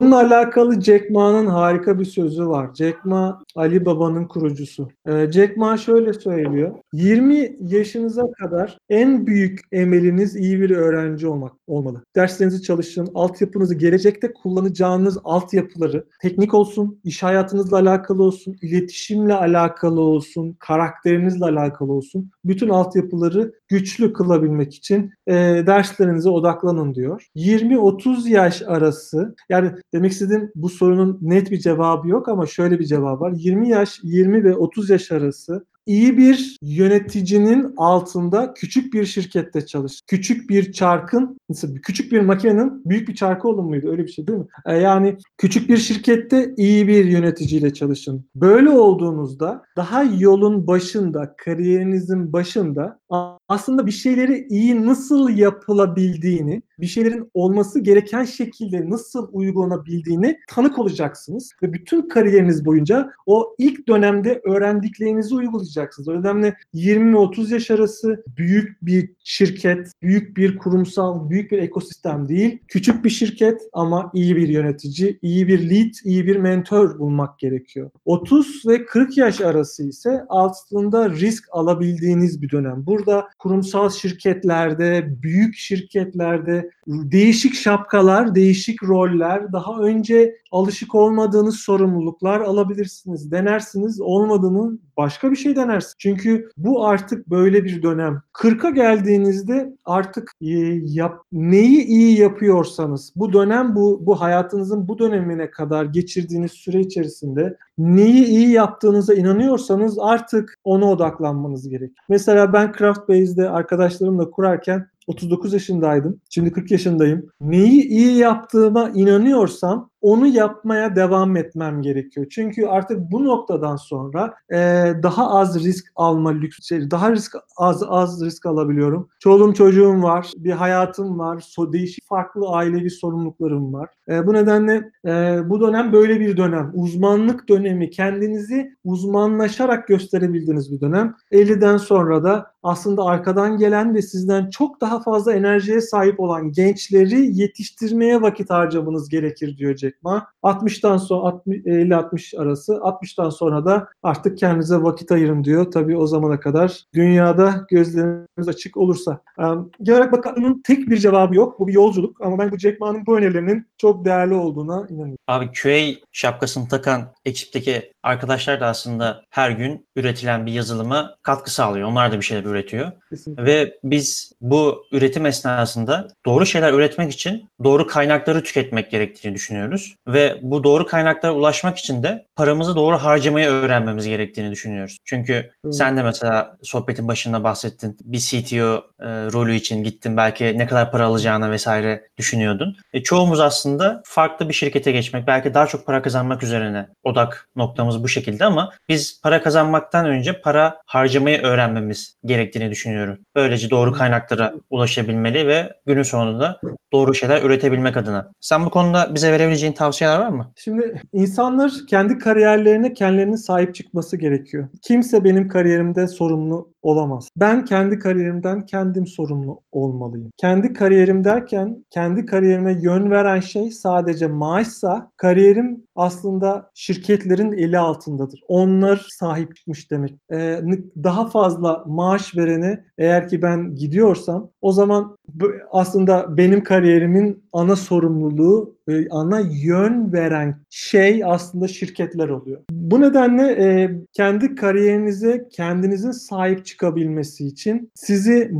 Bununla alakalı Jack Ma'nın harika bir sözü var. Jack Ma Ali Baba'nın kurucusu. Jack Ma şöyle söylüyor. 20 yaşınıza kadar en büyük emeliniz iyi bir öğrenci olmak olmalı derslerinizi çalışın, altyapınızı gelecekte kullanacağınız altyapıları teknik olsun, iş hayatınızla alakalı olsun, iletişimle alakalı olsun, karakterinizle alakalı olsun. Bütün altyapıları güçlü kılabilmek için e, derslerinize odaklanın diyor. 20-30 yaş arası yani demek istediğim bu sorunun net bir cevabı yok ama şöyle bir cevap var. 20 yaş, 20 ve 30 yaş arası iyi bir yöneticinin altında küçük bir şirkette çalış. Küçük bir çarkın, mesela küçük bir makinenin büyük bir çarkı olur muydu? Öyle bir şey değil mi? E, yani küçük bir şirkette iyi bir yöneticiyle çalışın. Böyle olduğunuzda daha yolun başında, kariyerinizin başında aslında bir şeyleri iyi nasıl yapılabildiğini, bir şeylerin olması gereken şekilde nasıl uygulanabildiğini tanık olacaksınız ve bütün kariyeriniz boyunca o ilk dönemde öğrendiklerinizi uygulayacaksınız. O nedenle 20 30 yaş arası büyük bir şirket, büyük bir kurumsal, büyük bir ekosistem değil. Küçük bir şirket ama iyi bir yönetici, iyi bir lead, iyi bir mentor bulmak gerekiyor. 30 ve 40 yaş arası ise aslında risk alabildiğiniz bir dönem. Burada kurumsal şirketlerde, büyük şirketlerde değişik şapkalar, değişik roller, daha önce alışık olmadığınız sorumluluklar alabilirsiniz. Denersiniz, olmadığını başka bir şey denersiniz. Çünkü bu artık böyle bir dönem. 40'a geldiğinizde artık e, yap, neyi iyi yapıyorsanız bu dönem bu bu hayatınızın bu dönemine kadar geçirdiğiniz süre içerisinde neyi iyi yaptığınıza inanıyorsanız artık ona odaklanmanız gerek. Mesela ben Craft Base'de arkadaşlarımla kurarken 39 yaşındaydım. Şimdi 40 yaşındayım. Neyi iyi yaptığıma inanıyorsam onu yapmaya devam etmem gerekiyor. Çünkü artık bu noktadan sonra e, daha az risk alma lüks, şey, daha risk az az risk alabiliyorum. Çoluğum çocuğum var, bir hayatım var, so, değişik farklı ailevi sorumluluklarım var. E, bu nedenle e, bu dönem böyle bir dönem. Uzmanlık dönemi, kendinizi uzmanlaşarak gösterebildiğiniz bir dönem. 50'den sonra da aslında arkadan gelen ve sizden çok daha fazla enerjiye sahip olan gençleri yetiştirmeye vakit harcamanız gerekir diyor Jack Ma. 60'tan sonra 50-60 arası 60'tan sonra da artık kendinize vakit ayırın diyor. Tabii o zamana kadar dünyada gözleriniz açık olursa. Genel olarak bakanın tek bir cevabı yok. Bu bir yolculuk ama ben bu Jack Ma'nın bu önerilerinin çok değerli olduğuna inanıyorum. Abi QA şapkasını takan ekipteki arkadaşlar da aslında her gün üretilen bir yazılıma katkı sağlıyor. Onlar da bir şeyler üretiyor. Kesinlikle. Ve biz bu üretim esnasında doğru şeyler üretmek için doğru kaynakları tüketmek gerektiğini düşünüyoruz. Ve bu doğru kaynaklara ulaşmak için de paramızı doğru harcamayı öğrenmemiz gerektiğini düşünüyoruz. Çünkü hmm. sen de mesela sohbetin başında bahsettin. Bir CTO e, rolü için gittin belki ne kadar para alacağına vesaire düşünüyordun. E, çoğumuz aslında farklı bir şirkete geçmek, belki daha çok para kazanmak üzerine odak noktamız bu şekilde ama biz para kazanmaktan önce para harcamayı öğrenmemiz gerektiğini düşünüyorum. Böylece doğru kaynaklara ulaşabilmeli ve günün sonunda doğru şeyler üretebilmek adına. Sen bu konuda bize verebileceğin tavsiyeler var mı? Şimdi insanlar kendi kariyerlerine kendilerinin sahip çıkması gerekiyor. Kimse benim kariyerimde sorumlu olamaz. Ben kendi kariyerimden kendim sorumlu olmalıyım. Kendi kariyerim derken kendi kariyerime yön veren şey sadece maaşsa kariyerim aslında şirketlerin eli altındadır. Onlar sahip çıkmış demek. Ee, daha fazla maaş vereni eğer ki ben gidiyorsam o zaman aslında benim kariyerimin ana sorumluluğu ana yön veren şey aslında şirketler oluyor. Bu nedenle e, kendi kariyerinize kendinizin sahip çıkabilmesi için sizi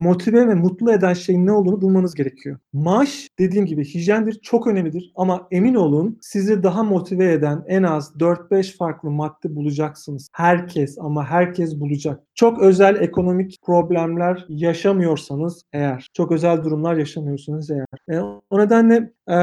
motive ve mutlu eden şeyin ne olduğunu bulmanız gerekiyor. Maaş dediğim gibi hijyendir, çok önemlidir ama emin olun sizi daha motive eden en az 4-5 farklı madde bulacaksınız. Herkes ama herkes bulacak. Çok özel ekonomik problemler yaşamıyorsanız eğer, çok özel durumlar yaşamıyorsanız eğer. E, o nedenle e,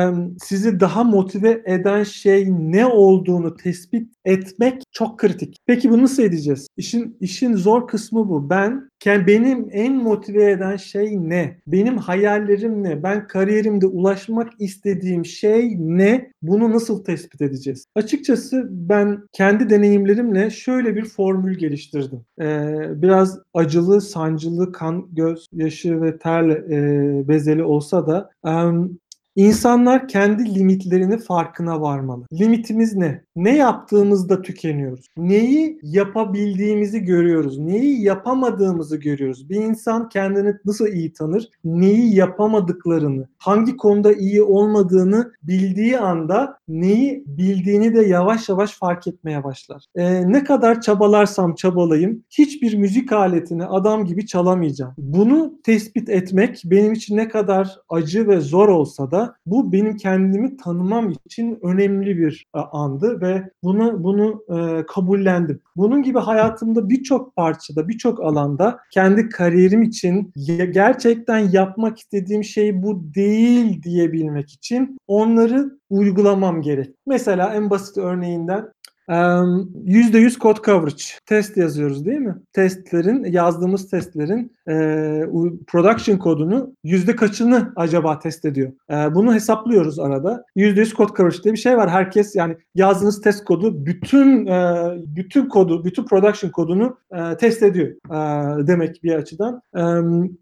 sizi daha motive eden şey ne olduğunu tespit etmek çok kritik. Peki bunu nasıl edeceğiz? İşin işin zor kısmı bu. Ben benim en motive eden şey ne? Benim hayallerim ne? Ben kariyerimde ulaşmak istediğim şey ne? Bunu nasıl tespit edeceğiz? Açıkçası ben kendi deneyimlerimle şöyle bir formül geliştirdim. Ee, biraz acılı, sancılı, kan, göz yaşı ve terle e, bezeli olsa da um, İnsanlar kendi limitlerini farkına varmalı. Limitimiz ne? Ne yaptığımızda tükeniyoruz? Neyi yapabildiğimizi görüyoruz? Neyi yapamadığımızı görüyoruz? Bir insan kendini nasıl iyi tanır? Neyi yapamadıklarını, hangi konuda iyi olmadığını bildiği anda neyi bildiğini de yavaş yavaş fark etmeye başlar. Ee, ne kadar çabalarsam çabalayayım hiçbir müzik aletini adam gibi çalamayacağım. Bunu tespit etmek benim için ne kadar acı ve zor olsa da bu benim kendimi tanımam için önemli bir e, andı ve bunu bunu e, kabullendim. Bunun gibi hayatımda birçok parçada, birçok alanda kendi kariyerim için gerçekten yapmak istediğim şey bu değil diyebilmek için onları uygulamam gerek. Mesela en basit örneğinden %100 kod coverage test yazıyoruz değil mi? Testlerin, yazdığımız testlerin e, production kodunu yüzde kaçını acaba test ediyor? E, bunu hesaplıyoruz arada. %100 kod coverage diye bir şey var. Herkes yani yazdığınız test kodu bütün e, bütün kodu, bütün production kodunu e, test ediyor e, demek bir açıdan. E,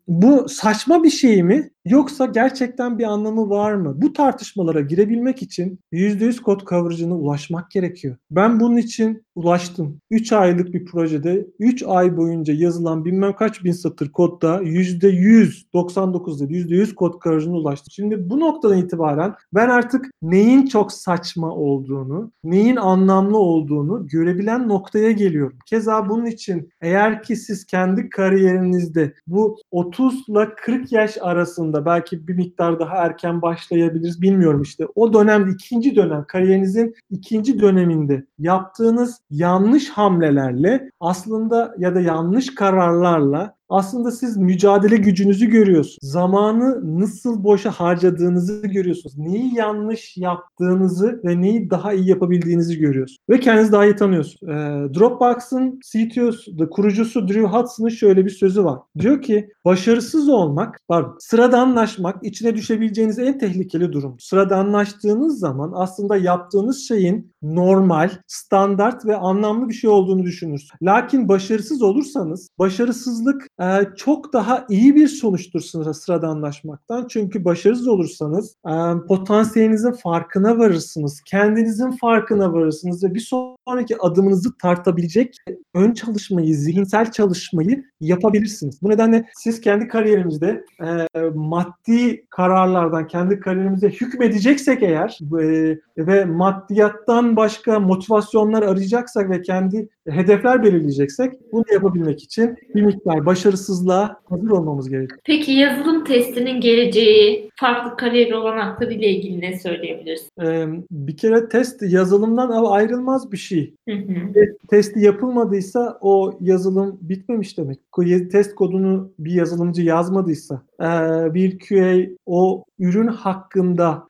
bu saçma bir şey mi? Yoksa gerçekten bir anlamı var mı? Bu tartışmalara girebilmek için %100 kod coverage'ına ulaşmak gerekiyor. Ben bunun için ulaştım. 3 aylık bir projede 3 ay boyunca yazılan bilmem kaç bin satır kodda %100, 99 değil %100 kod coverage'ına ulaştım. Şimdi bu noktadan itibaren ben artık neyin çok saçma olduğunu, neyin anlamlı olduğunu görebilen noktaya geliyorum. Keza bunun için eğer ki siz kendi kariyerinizde bu 30 ile 40 yaş arasında belki bir miktar daha erken başlayabiliriz bilmiyorum işte. O dönemde ikinci dönem kariyerinizin ikinci döneminde yaptığınız yanlış hamlelerle aslında ya da yanlış kararlarla aslında siz mücadele gücünüzü görüyorsunuz. Zamanı nasıl boşa harcadığınızı görüyorsunuz. Neyi yanlış yaptığınızı ve neyi daha iyi yapabildiğinizi görüyorsunuz. Ve kendinizi daha iyi tanıyorsunuz. Ee, Dropbox'ın CTO'su, kurucusu Drew Hudson'ın şöyle bir sözü var. Diyor ki başarısız olmak, pardon, sıradanlaşmak içine düşebileceğiniz en tehlikeli durum. Sıradanlaştığınız zaman aslında yaptığınız şeyin normal, standart ve anlamlı bir şey olduğunu düşünürsünüz. Lakin başarısız olursanız başarısızlık e, çok daha iyi bir sonuçtur sıradanlaşmaktan. Çünkü başarısız olursanız e, potansiyelinizin farkına varırsınız. Kendinizin farkına varırsınız ve bir sonraki adımınızı tartabilecek ön çalışmayı, zihinsel çalışmayı yapabilirsiniz. Bu nedenle siz kendi kariyerimizde e, maddi kararlardan kendi kariyerimize hükmedeceksek eğer e, ve maddiyattan başka motivasyonlar arayacaksak ve kendi hedefler belirleyeceksek bunu yapabilmek için bir miktar başarısızlığa hazır olmamız gerekiyor. Peki yazılım testinin geleceği, farklı kariyer olanakları ile ilgili ne söyleyebilirsin? Ee, bir kere test yazılımdan ayrılmaz bir şey. Hı hı. Testi yapılmadıysa o yazılım bitmemiş demek. Test kodunu bir yazılımcı yazmadıysa, bir QA o ürün hakkında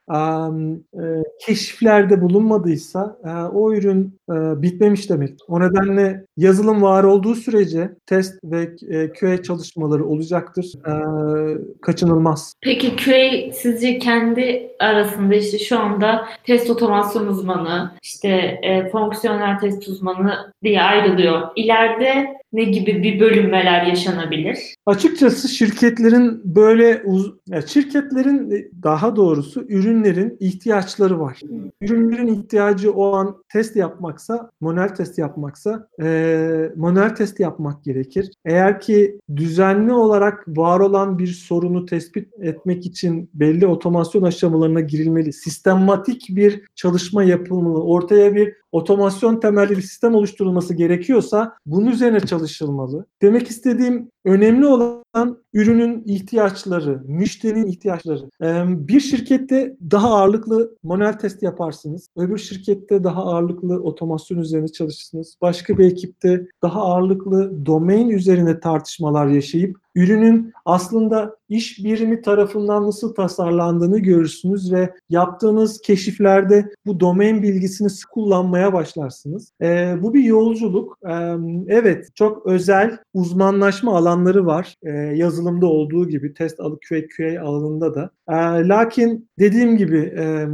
e, keşiflerde bulunmadıysa o ürün bitmemiş demek. O nedenle yazılım var olduğu sürece test ve e, QA çalışmaları olacaktır. Kaçınılmaz. Peki QA sizce kendi arasında işte şu anda test otomasyon uzmanı, işte e, fonksiyonel test uzmanı diye ayrılıyor. İleride ne gibi bir bölünmeler yaşanabilir? Açıkçası şirketlerin böyle uz ya şirketlerin e, daha doğrusu ürünlerin ihtiyaçları var. Ürünlerin ihtiyacı o an test yapmaksa, manuel test yapmaksa e, manuel test yapmak gerekir. Eğer ki düzenli olarak var olan bir sorunu tespit etmek için belli otomasyon aşamalarına girilmeli. Sistematik bir çalışma yapılmalı. Ortaya bir otomasyon temelli bir sistem oluşturulması gerekiyorsa bunun üzerine çalışılmalı. Demek istediğim önemli olan ürünün ihtiyaçları, müşterinin ihtiyaçları. Bir şirkette daha ağırlıklı manuel test yaparsınız. Öbür şirkette daha ağırlıklı otomasyon üzerine çalışırsınız. Başka bir ekipte daha ağırlıklı domain üzerine tartışmalar yaşayıp ürünün aslında iş birimi tarafından nasıl tasarlandığını görürsünüz ve yaptığınız keşiflerde bu domain bilgisini kullanmaya başlarsınız. E, bu bir yolculuk. E, evet çok özel uzmanlaşma alanları var. E, yazılımda olduğu gibi test alı QA, QA alanında da. E, lakin dediğim gibi e,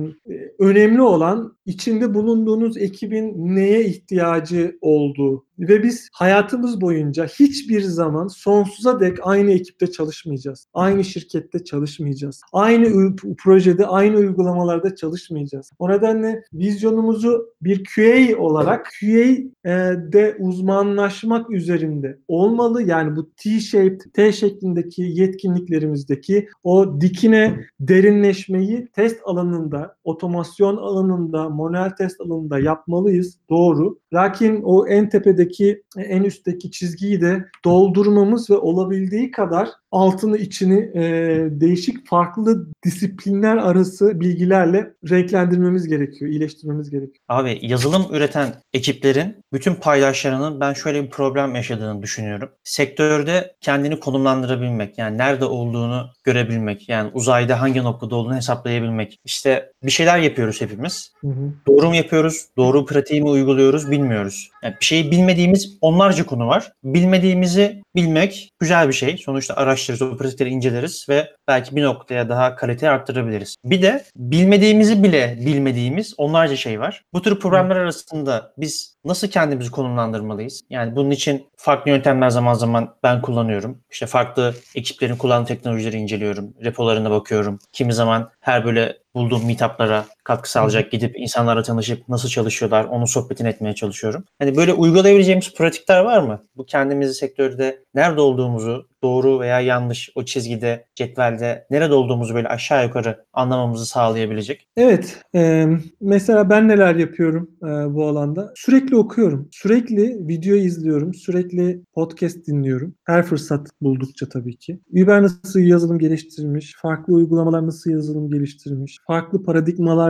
önemli olan içinde bulunduğunuz ekibin neye ihtiyacı olduğu ve biz hayatımız boyunca hiçbir zaman sonsuza dek aynı ekipte çalışmayacağız. Aynı şirkette çalışmayacağız. Aynı projede, aynı uygulamalarda çalışmayacağız. O nedenle vizyonumuzu bir QA olarak QA'de uzmanlaşmak üzerinde olmalı. Yani bu T-shaped, T şeklindeki yetkinliklerimizdeki o dikine derinleşmeyi test alanında, otomasyon alanında, manuel test alanında yapmalıyız. Doğru. Lakin o en tepedeki, en üstteki çizgiyi de doldurmamız ve olabildiği kadar altını içini e, değişik farklı disiplinler arası bilgilerle renklendirmemiz gerekiyor, iyileştirmemiz gerekiyor. Abi yazılım üreten ekiplerin bütün paydaşlarının ben şöyle bir problem yaşadığını düşünüyorum. Sektörde kendini konumlandırabilmek, yani nerede olduğunu görebilmek, yani uzayda hangi noktada olduğunu hesaplayabilmek. İşte bir şeyler yapıyoruz hepimiz. Hı hı. Doğru mu yapıyoruz? Doğru pratiği mi uyguluyoruz? Bilmiyoruz. Yani bir şeyi bilmediğimiz onlarca konu var. Bilmediğimizi bilmek güzel bir şey. Sonuçta araştırırız, o pratikleri inceleriz ve belki bir noktaya daha kaliteyi arttırabiliriz. Bir de bilmediğimizi bile bilmediğimiz onlarca şey var. Bu tür problemler arasında biz nasıl kendimizi konumlandırmalıyız? Yani bunun için farklı yöntemler zaman zaman ben kullanıyorum. İşte farklı ekiplerin kullandığı teknolojileri inceliyorum. Repolarına bakıyorum. Kimi zaman her böyle bulduğum meetuplara katkı sağlayacak gidip insanlarla tanışıp nasıl çalışıyorlar onu sohbetini etmeye çalışıyorum. Hani böyle uygulayabileceğimiz pratikler var mı? Bu kendimizi sektörde nerede olduğumuzu doğru veya yanlış o çizgide, cetvelde nerede olduğumuzu böyle aşağı yukarı anlamamızı sağlayabilecek. Evet. E, mesela ben neler yapıyorum e, bu alanda? Sürekli okuyorum. Sürekli video izliyorum. Sürekli podcast dinliyorum. Her fırsat buldukça tabii ki. Uber nasıl yazılım geliştirmiş? Farklı uygulamalar nasıl yazılım geliştirmiş? Farklı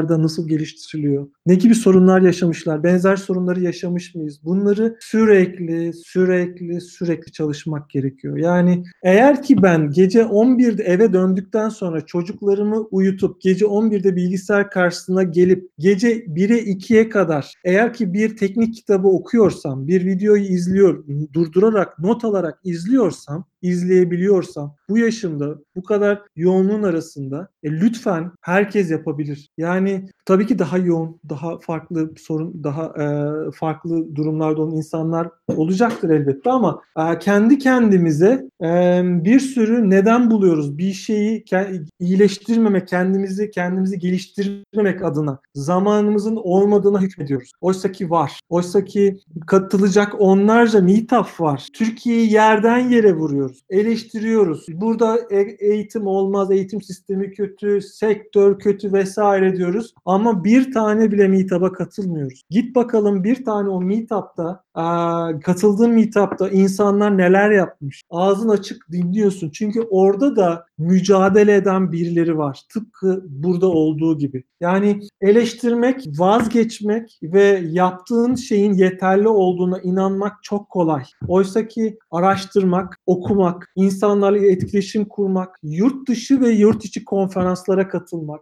paradigmalarda nasıl geliştiriliyor? Ne gibi sorunlar yaşamışlar? Benzer sorunları yaşamış mıyız? Bunları sürekli, sürekli, sürekli çalışmak gerekiyor. Yani eğer ki ben gece 11'de eve döndükten sonra çocuklarımı uyutup gece 11'de bilgisayar karşısına gelip gece 1'e 2'ye kadar eğer ki bir teknik kitabı okuyorsam, bir videoyu izliyor, durdurarak, not alarak izliyorsam izleyebiliyorsam bu yaşımda bu kadar yoğunluğun arasında e, lütfen herkes yapabilir. Yani tabii ki daha yoğun, daha farklı sorun, daha e, farklı durumlarda olan insanlar olacaktır elbette ama e, kendi kendimize e, bir sürü neden buluyoruz. Bir şeyi ke- iyileştirmemek, kendimizi kendimizi geliştirmemek adına zamanımızın olmadığına hükmediyoruz. Oysa ki var. Oysa ki katılacak onlarca meetup var. Türkiye'yi yerden yere vuruyoruz. Eleştiriyoruz. Burada e- eğitim olmaz, eğitim sistemi kötü, sektör kötü vesaire diyoruz. Ama bir tane bile meetup'a katılmıyoruz. Git bakalım bir tane o meetup'ta, katıldığın meetup'ta insanlar neler yapmış. Ağzın açık dinliyorsun. Çünkü orada da mücadele eden birileri var. Tıpkı burada olduğu gibi. Yani eleştirmek, vazgeçmek ve yaptığın şeyin yeterli olduğuna inanmak çok kolay. Oysa ki araştırmak, okumak, insanlarla etkileşim kurmak, yurt dışı ve yurt içi konferanslara katılmak,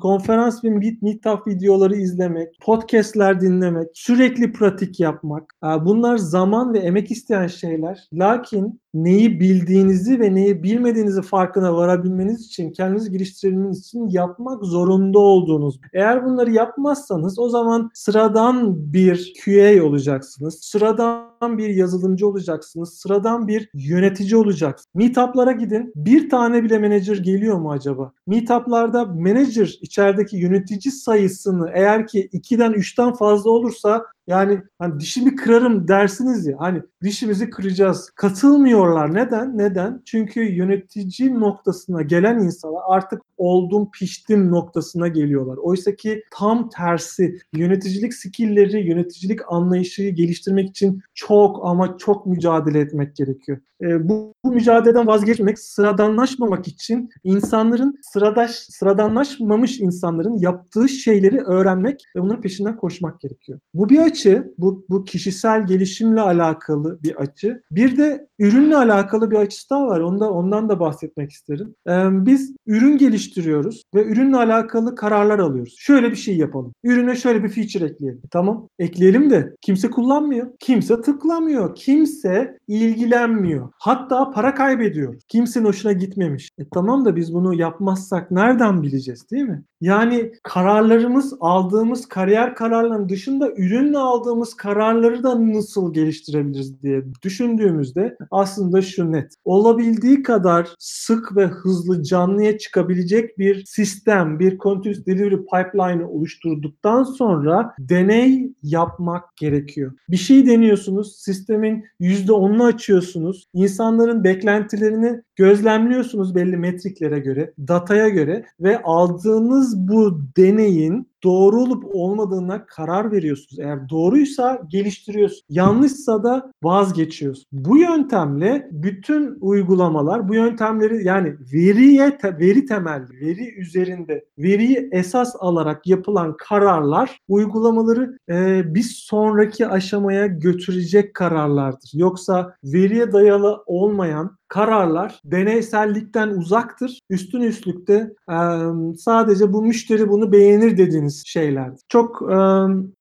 konferans ve meetup videoları izlemek, podcastler dinlemek, sürekli pratik yapmak, yapmak. Bunlar zaman ve emek isteyen şeyler. Lakin neyi bildiğinizi ve neyi bilmediğinizi farkına varabilmeniz için, kendinizi geliştirebilmeniz için yapmak zorunda olduğunuz. Eğer bunları yapmazsanız o zaman sıradan bir QA olacaksınız. Sıradan bir yazılımcı olacaksınız. Sıradan bir yönetici olacaksınız. Meetup'lara gidin. Bir tane bile manager geliyor mu acaba? Meetup'larda manager içerideki yönetici sayısını eğer ki 2'den 3'ten fazla olursa yani hani dişimi kırarım dersiniz ya hani dişimizi kıracağız. Katılmıyorlar. Neden? Neden? Çünkü yönetici noktasına gelen insanlar artık oldum piştim noktasına geliyorlar. Oysa ki tam tersi yöneticilik skillleri, yöneticilik anlayışı geliştirmek için çok ama çok mücadele etmek gerekiyor. E, bu, bu mücadeleden vazgeçmek, sıradanlaşmamak için insanların sıradaş, sıradanlaşmamış insanların yaptığı şeyleri öğrenmek ve bunların peşinden koşmak gerekiyor. Bu bir açı, bu, bu kişisel gelişimle alakalı bir açı. Bir de ürünle alakalı bir açısı daha var. Onda, ondan da bahsetmek isterim. E, biz ürün geliştiriyoruz ve ürünle alakalı kararlar alıyoruz. Şöyle bir şey yapalım. Ürüne şöyle bir feature ekleyelim. Tamam. Ekleyelim de kimse kullanmıyor. Kimse tıklamıyor. Kimse ilgilenmiyor. Hatta para kaybediyor. Kimsenin hoşuna gitmemiş. E tamam da biz bunu yapmazsak nereden bileceğiz değil mi? Yani kararlarımız aldığımız kariyer kararlarının dışında ürünle aldığımız kararları da nasıl geliştirebiliriz diye düşündüğümüzde aslında şu net. Olabildiği kadar sık ve hızlı canlıya çıkabilecek bir sistem, bir continuous delivery pipeline oluşturduktan sonra deney yapmak gerekiyor. Bir şey deniyorsunuz, sistemin %10'unu açıyorsunuz. İnsanların beklentilerini gözlemliyorsunuz belli metriklere göre, dataya göre ve aldığınız bu deneyin doğru olup olmadığına karar veriyorsunuz. Eğer doğruysa geliştiriyorsunuz. Yanlışsa da vazgeçiyorsunuz. Bu yöntemle bütün uygulamalar bu yöntemleri yani veriye veri temelli, veri üzerinde veriyi esas alarak yapılan kararlar uygulamaları e, bir sonraki aşamaya götürecek kararlardır. Yoksa veriye dayalı olmayan kararlar deneysellikten uzaktır. Üstün üstlükte e, sadece bu müşteri bunu beğenir dediğiniz şeyler. Çok e,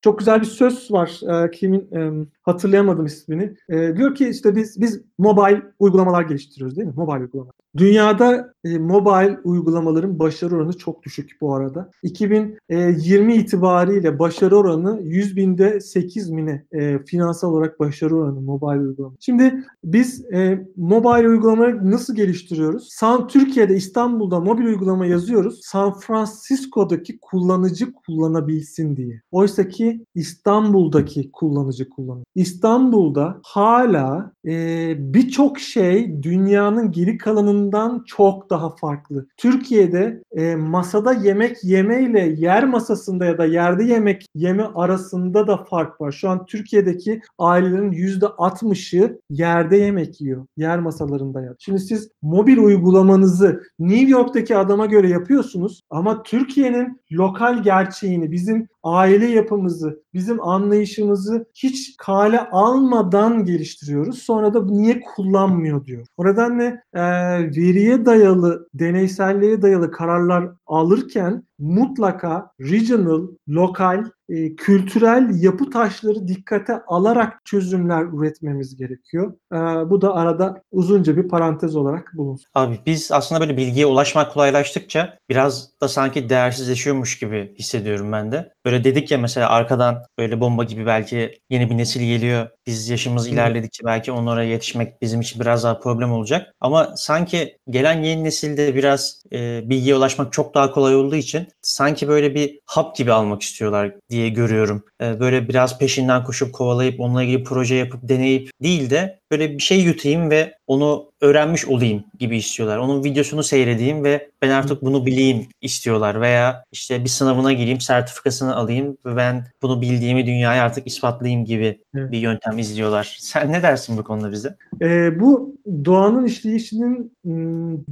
çok güzel bir söz var. E, kimin e, hatırlayamadım ismini. E, diyor ki işte biz biz mobile uygulamalar geliştiriyoruz değil mi? Mobile uygulamalar. Dünyada e, mobile uygulamaların başarı oranı çok düşük bu arada. 2020 itibariyle başarı oranı 100 binde 8 mine e, finansal olarak başarı oranı mobile uygulama. Şimdi biz e, mobile uygulamaları nasıl geliştiriyoruz? San Türkiye'de İstanbul'da mobil uygulama yazıyoruz. San Francisco'daki kullanıcı kullanabilsin diye. Oysa ki İstanbul'daki kullanıcı kullanır. İstanbul'da hala e, birçok şey dünyanın geri kalanından çok daha farklı. Türkiye'de e, masada yemek yeme ile yer masasında ya da yerde yemek yeme arasında da fark var. Şu an Türkiye'deki ailelerin %60'ı yerde yemek yiyor. Yer masalarında ya. Şimdi siz mobil uygulamanızı New York'taki adama göre yapıyorsunuz ama Türkiye'nin lokal gerçeğini, bizim aile yapımızı, bizim anlayışımızı hiç kale almadan geliştiriyoruz. Sonra da niye kullanmıyor diyor. O nedenle e, veriye dayalı, deneyselliğe dayalı kararlar alırken mutlaka regional, lokal, e, kültürel yapı taşları dikkate alarak çözümler üretmemiz gerekiyor. E, bu da arada uzunca bir parantez olarak bulunsun. Abi biz aslında böyle bilgiye ulaşmak kolaylaştıkça biraz da sanki değersizleşiyormuş gibi hissediyorum ben de. Böyle dedik ya mesela arkadan böyle bomba gibi belki yeni bir nesil geliyor. Biz yaşımız ilerledikçe belki onlara yetişmek bizim için biraz daha problem olacak. Ama sanki gelen yeni nesilde biraz e, bilgiye ulaşmak çok daha kolay olduğu için sanki böyle bir hap gibi almak istiyorlar diye görüyorum. E, böyle biraz peşinden koşup kovalayıp onunla ilgili proje yapıp deneyip değil de böyle bir şey yutayım ve onu öğrenmiş olayım gibi istiyorlar. Onun videosunu seyredeyim ve ben artık bunu bileyim istiyorlar veya işte bir sınavına gireyim, sertifikasını alayım ve ben bunu bildiğimi dünyaya artık ispatlayayım gibi evet. bir yöntem izliyorlar. Sen ne dersin bu konuda bize? Ee, bu doğanın işleyişinin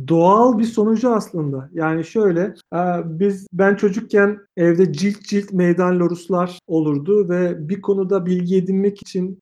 doğal bir sonucu aslında. Yani şöyle, biz ben çocukken evde cilt cilt meydan loruslar olurdu ve bir konuda bilgi edinmek için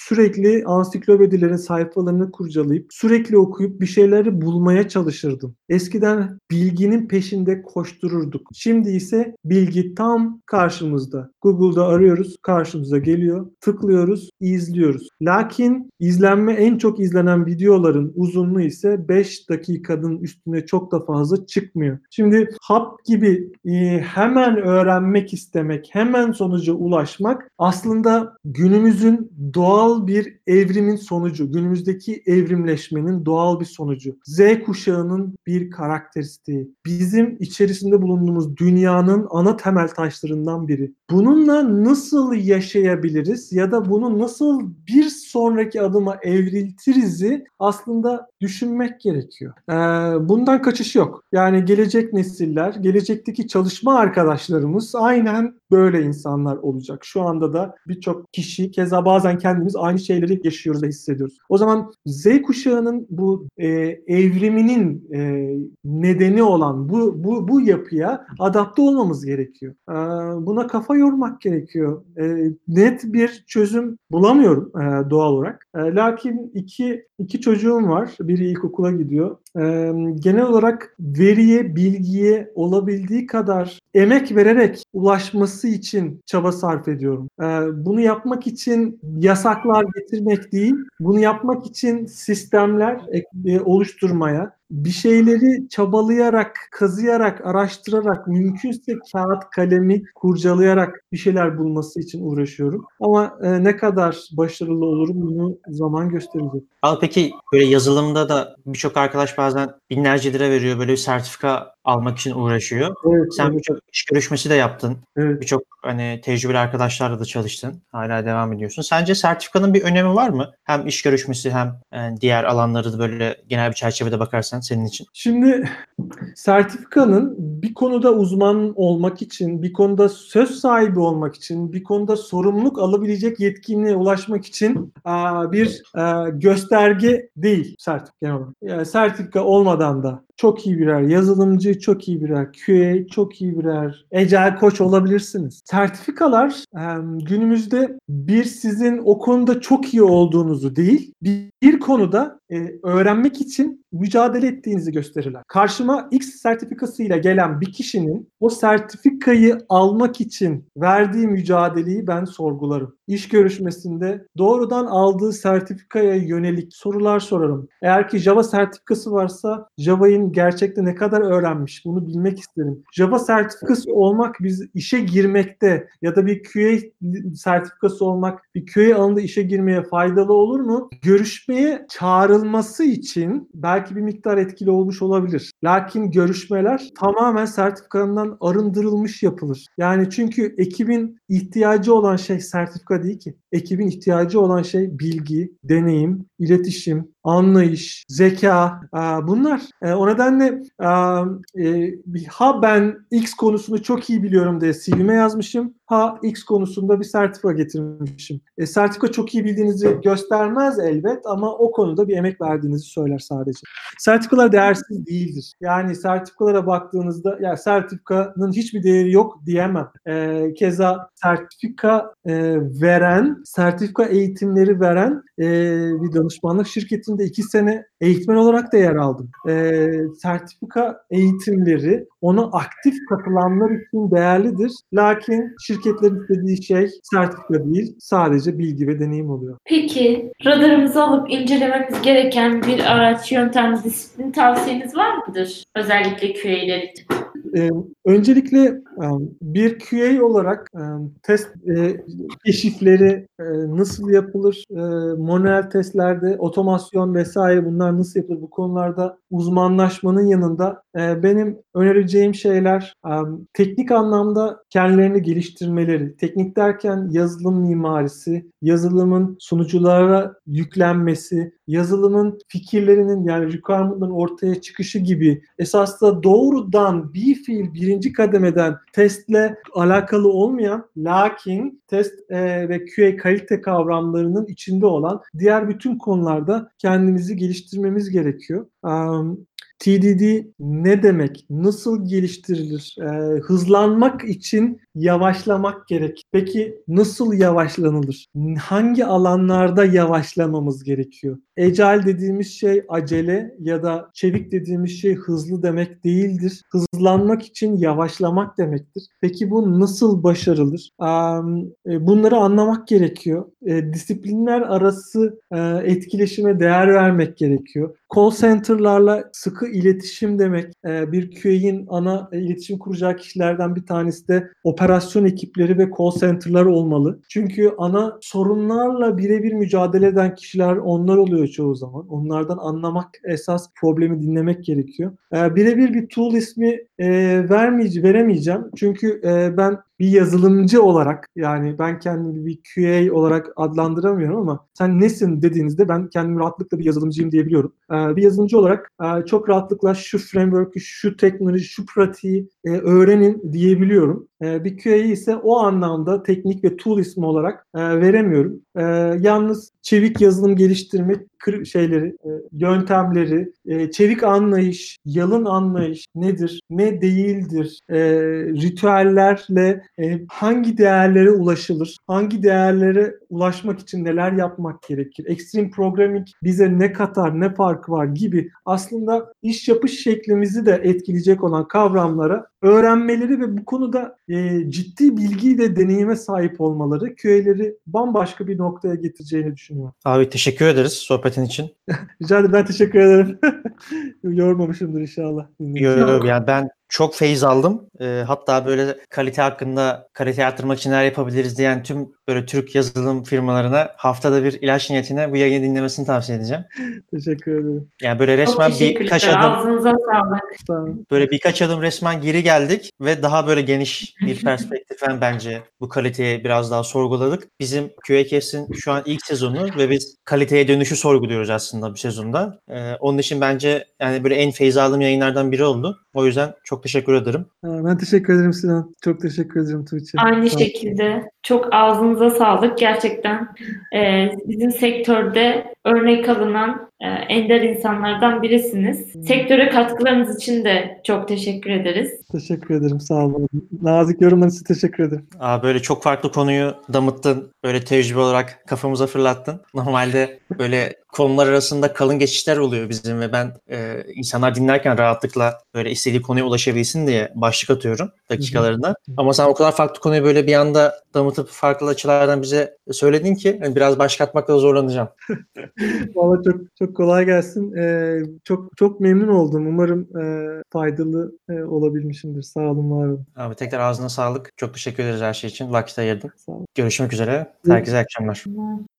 sürekli ansiklopedilerin sayfalarını kurcalayıp sürekli okuyup bir şeyleri bulmaya çalışırdım. Eskiden bilginin peşinde koştururduk. Şimdi ise bilgi tam karşımızda. Google'da arıyoruz, karşımıza geliyor. Tıklıyoruz, izliyoruz. Lakin izlenme en çok izlenen videoların uzunluğu ise 5 dakikanın üstüne çok da fazla çıkmıyor. Şimdi hap gibi e, hemen öğrenmek istemek, hemen sonuca ulaşmak aslında günümüzün doğal bir evrimin sonucu. Günümüzdeki evrimleşmenin doğal bir sonucu. Z kuşağının bir karakteristiği. Bizim içerisinde bulunduğumuz dünyanın ana temel taşlarından biri. Bununla nasıl yaşayabiliriz ya da bunu nasıl bir sonraki adıma evriltirizi aslında düşünmek gerekiyor. Ee, bundan kaçış yok. Yani gelecek nesiller, gelecekteki çalışma arkadaşlarımız aynen böyle insanlar olacak. Şu anda da birçok kişi keza bazen kendimiz aynı şeyleri yaşıyoruz ve hissediyoruz. O zaman Z kuşağının bu e, evriminin e, nedeni olan bu bu bu yapıya adapte olmamız gerekiyor. E, buna kafa yormak gerekiyor. E, net bir çözüm bulamıyorum e, doğal olarak. E, lakin iki iki çocuğum var. Biri ilkokula gidiyor. E, genel olarak veriye, bilgiye olabildiği kadar emek vererek ulaşması için çaba sarf ediyorum. E, bunu yapmak için yasaklar getirmek değil, bunu yapmak için sistemler e, oluşturmaya, bir şeyleri çabalayarak, kazıyarak, araştırarak, mümkünse kağıt kalemi kurcalayarak bir şeyler bulması için uğraşıyorum. Ama e, ne kadar başarılı olurum bunu zaman gösterecek. Al peki böyle yazılımda da birçok arkadaş bazen binlerce lira veriyor böyle bir sertifika almak için uğraşıyor. Evet, Sen evet. birçok iş görüşmesi de yaptın. Evet. Birçok hani tecrübeli arkadaşlarla da çalıştın. Hala devam ediyorsun. Sence sertifikanın bir önemi var mı? Hem iş görüşmesi hem e, diğer alanları da böyle genel bir çerçevede bakarsan senin için. Şimdi sertifikanın bir konuda uzman olmak için, bir konuda söz sahibi olmak için, bir konuda sorumluluk alabilecek yetkinliğe ulaşmak için bir gösterge değil sertifika. Yani sertifika olmadan da çok iyi birer yazılımcı, çok iyi birer QA, çok iyi birer ecel koç olabilirsiniz. Sertifikalar günümüzde bir sizin o konuda çok iyi olduğunuzu değil, bir, konuda öğrenmek için mücadele ettiğinizi gösterirler. Karşıma X sertifikasıyla gelen bir kişinin o sertifikayı almak için verdiği mücadeleyi ben sorgularım. İş görüşmesinde doğrudan aldığı sertifikaya yönelik sorular sorarım. Eğer ki Java sertifikası varsa Gerçekte ne kadar öğrenmiş bunu bilmek isterim. Java sertifikası olmak biz işe girmekte ya da bir QA sertifikası olmak bir QA alanında işe girmeye faydalı olur mu? Görüşmeye çağrılması için belki bir miktar etkili olmuş olabilir. Lakin görüşmeler tamamen sertifikandan arındırılmış yapılır. Yani çünkü ekibin ihtiyacı olan şey sertifika değil ki. Ekibin ihtiyacı olan şey bilgi, deneyim, iletişim, anlayış, zeka aa, bunlar. E, o nedenle aa, e, ha ben X konusunu çok iyi biliyorum diye CV'me yazmışım. Ha X konusunda bir sertifika getirmişim. E, sertifika çok iyi bildiğinizi göstermez elbet ama o konuda bir emek verdiğinizi söyler sadece. Sertifikalar değersiz değildir. Yani sertifikalara baktığınızda ya sertifikanın hiçbir değeri yok diyemem. E, keza sertifika e, veren, sertifika eğitimleri veren e, bir danışmanlık şirketinde iki sene eğitmen olarak da yer aldım. E, sertifika eğitimleri ona aktif katılanlar için değerlidir. Lakin şirketlerin istediği şey sertifika değil, sadece bilgi ve deneyim oluyor. Peki radarımızı alıp incelememiz gereken bir araç, yöntem, disiplin tavsiyeniz var mıdır? Özellikle QA'ler için. Ee, öncelikle e, bir QA olarak e, test e, keşifleri e, nasıl yapılır, e, manuel testlerde otomasyon vesaire bunlar nasıl yapılır bu konularda uzmanlaşmanın yanında e, benim önereceğim şeyler e, teknik anlamda kendilerini geliştirmeleri. Teknik derken yazılım mimarisi, yazılımın sunuculara yüklenmesi, yazılımın fikirlerinin yani requirement'ların ortaya çıkışı gibi esas da doğrudan bir fiil birinci kademeden testle alakalı olmayan lakin test e, ve QA kalite kavramlarının içinde olan diğer bütün konularda kendimizi geliştirmemiz gerekiyor. Um, TDD ne demek? Nasıl geliştirilir? Ee, hızlanmak için yavaşlamak gerek. Peki nasıl yavaşlanılır? Hangi alanlarda yavaşlamamız gerekiyor? Agile dediğimiz şey acele ya da çevik dediğimiz şey hızlı demek değildir. Hızlanmak için yavaşlamak demektir. Peki bu nasıl başarılır? E, bunları anlamak gerekiyor. E, disiplinler arası e, etkileşime değer vermek gerekiyor. Call center'larla sıkı iletişim demek. Bir QA'in ana iletişim kuracağı kişilerden bir tanesi de operasyon ekipleri ve call center'lar olmalı. Çünkü ana sorunlarla birebir mücadele eden kişiler onlar oluyor çoğu zaman. Onlardan anlamak esas problemi dinlemek gerekiyor. Birebir bir tool ismi vermeyeceğim, veremeyeceğim. Çünkü ben bir yazılımcı olarak yani ben kendimi bir QA olarak adlandıramıyorum ama sen nesin dediğinizde ben kendimi rahatlıkla bir yazılımcıyım diyebiliyorum. Ee, bir yazılımcı olarak e, çok rahatlıkla şu framework'ü, şu teknoloji, şu pratiği e, öğrenin diyebiliyorum. E, bir QA ise o anlamda teknik ve tool ismi olarak veremiyorum. Yalnız çevik yazılım geliştirme şeyleri, yöntemleri, çevik anlayış, yalın anlayış nedir, ne değildir, ritüellerle hangi değerlere ulaşılır, hangi değerlere ulaşmak için neler yapmak gerekir, extreme programming bize ne katar, ne farkı var gibi aslında iş yapış şeklimizi de etkileyecek olan kavramlara öğrenmeleri ve bu konuda e, ciddi bilgi ve deneyime sahip olmaları köyleri bambaşka bir noktaya getireceğini düşünüyorum. Abi teşekkür ederiz sohbetin için. Rica ederim ben teşekkür ederim. Yormamışımdır inşallah. Yok yok yani ben çok feyiz aldım. E, hatta böyle kalite hakkında kalite arttırmak için neler yapabiliriz diyen tüm böyle Türk yazılım firmalarına haftada bir ilaç niyetine bu yayını dinlemesini tavsiye edeceğim. Teşekkür ederim. Yani böyle resmen birkaç adım Ağzınıza sağlık. Böyle birkaç adım resmen geri geldik ve daha böyle geniş bir perspektiften bence bu kaliteyi biraz daha sorguladık. Bizim QACast'in şu an ilk sezonu ve biz kaliteye dönüşü sorguluyoruz aslında bu sezonda. Ee, onun için bence yani böyle en feyiz aldığım yayınlardan biri oldu. O yüzden çok teşekkür ederim. Ben teşekkür ederim Sinan. Çok teşekkür ederim Tuğçe. Aynı şekilde. Çok ağzınıza sağlık. Gerçekten e, bizim sektörde örnek alınan ender insanlardan birisiniz. Sektöre katkılarınız için de çok teşekkür ederiz. Teşekkür ederim. Sağ olun. Nazik yorumlarınız için teşekkür ederim. Aa, böyle çok farklı konuyu damıttın. Böyle tecrübe olarak kafamıza fırlattın. Normalde böyle konular arasında kalın geçişler oluyor bizim ve ben e, insanlar dinlerken rahatlıkla böyle istediği konuya ulaşabilsin diye başlık atıyorum dakikalarında. Ama sen o kadar farklı konuyu böyle bir anda damıtıp farklı açılardan bize söyledin ki yani biraz başlık atmakta zorlanacağım. Valla çok çok kolay gelsin. Ee, çok çok memnun oldum. Umarım e, faydalı e, olabilmişimdir. Sağ olun, var olun. Abi tekrar ağzına sağlık. Çok teşekkür ederiz her şey için. Vakit ayırdın. Görüşmek üzere. Herkese akşamlar.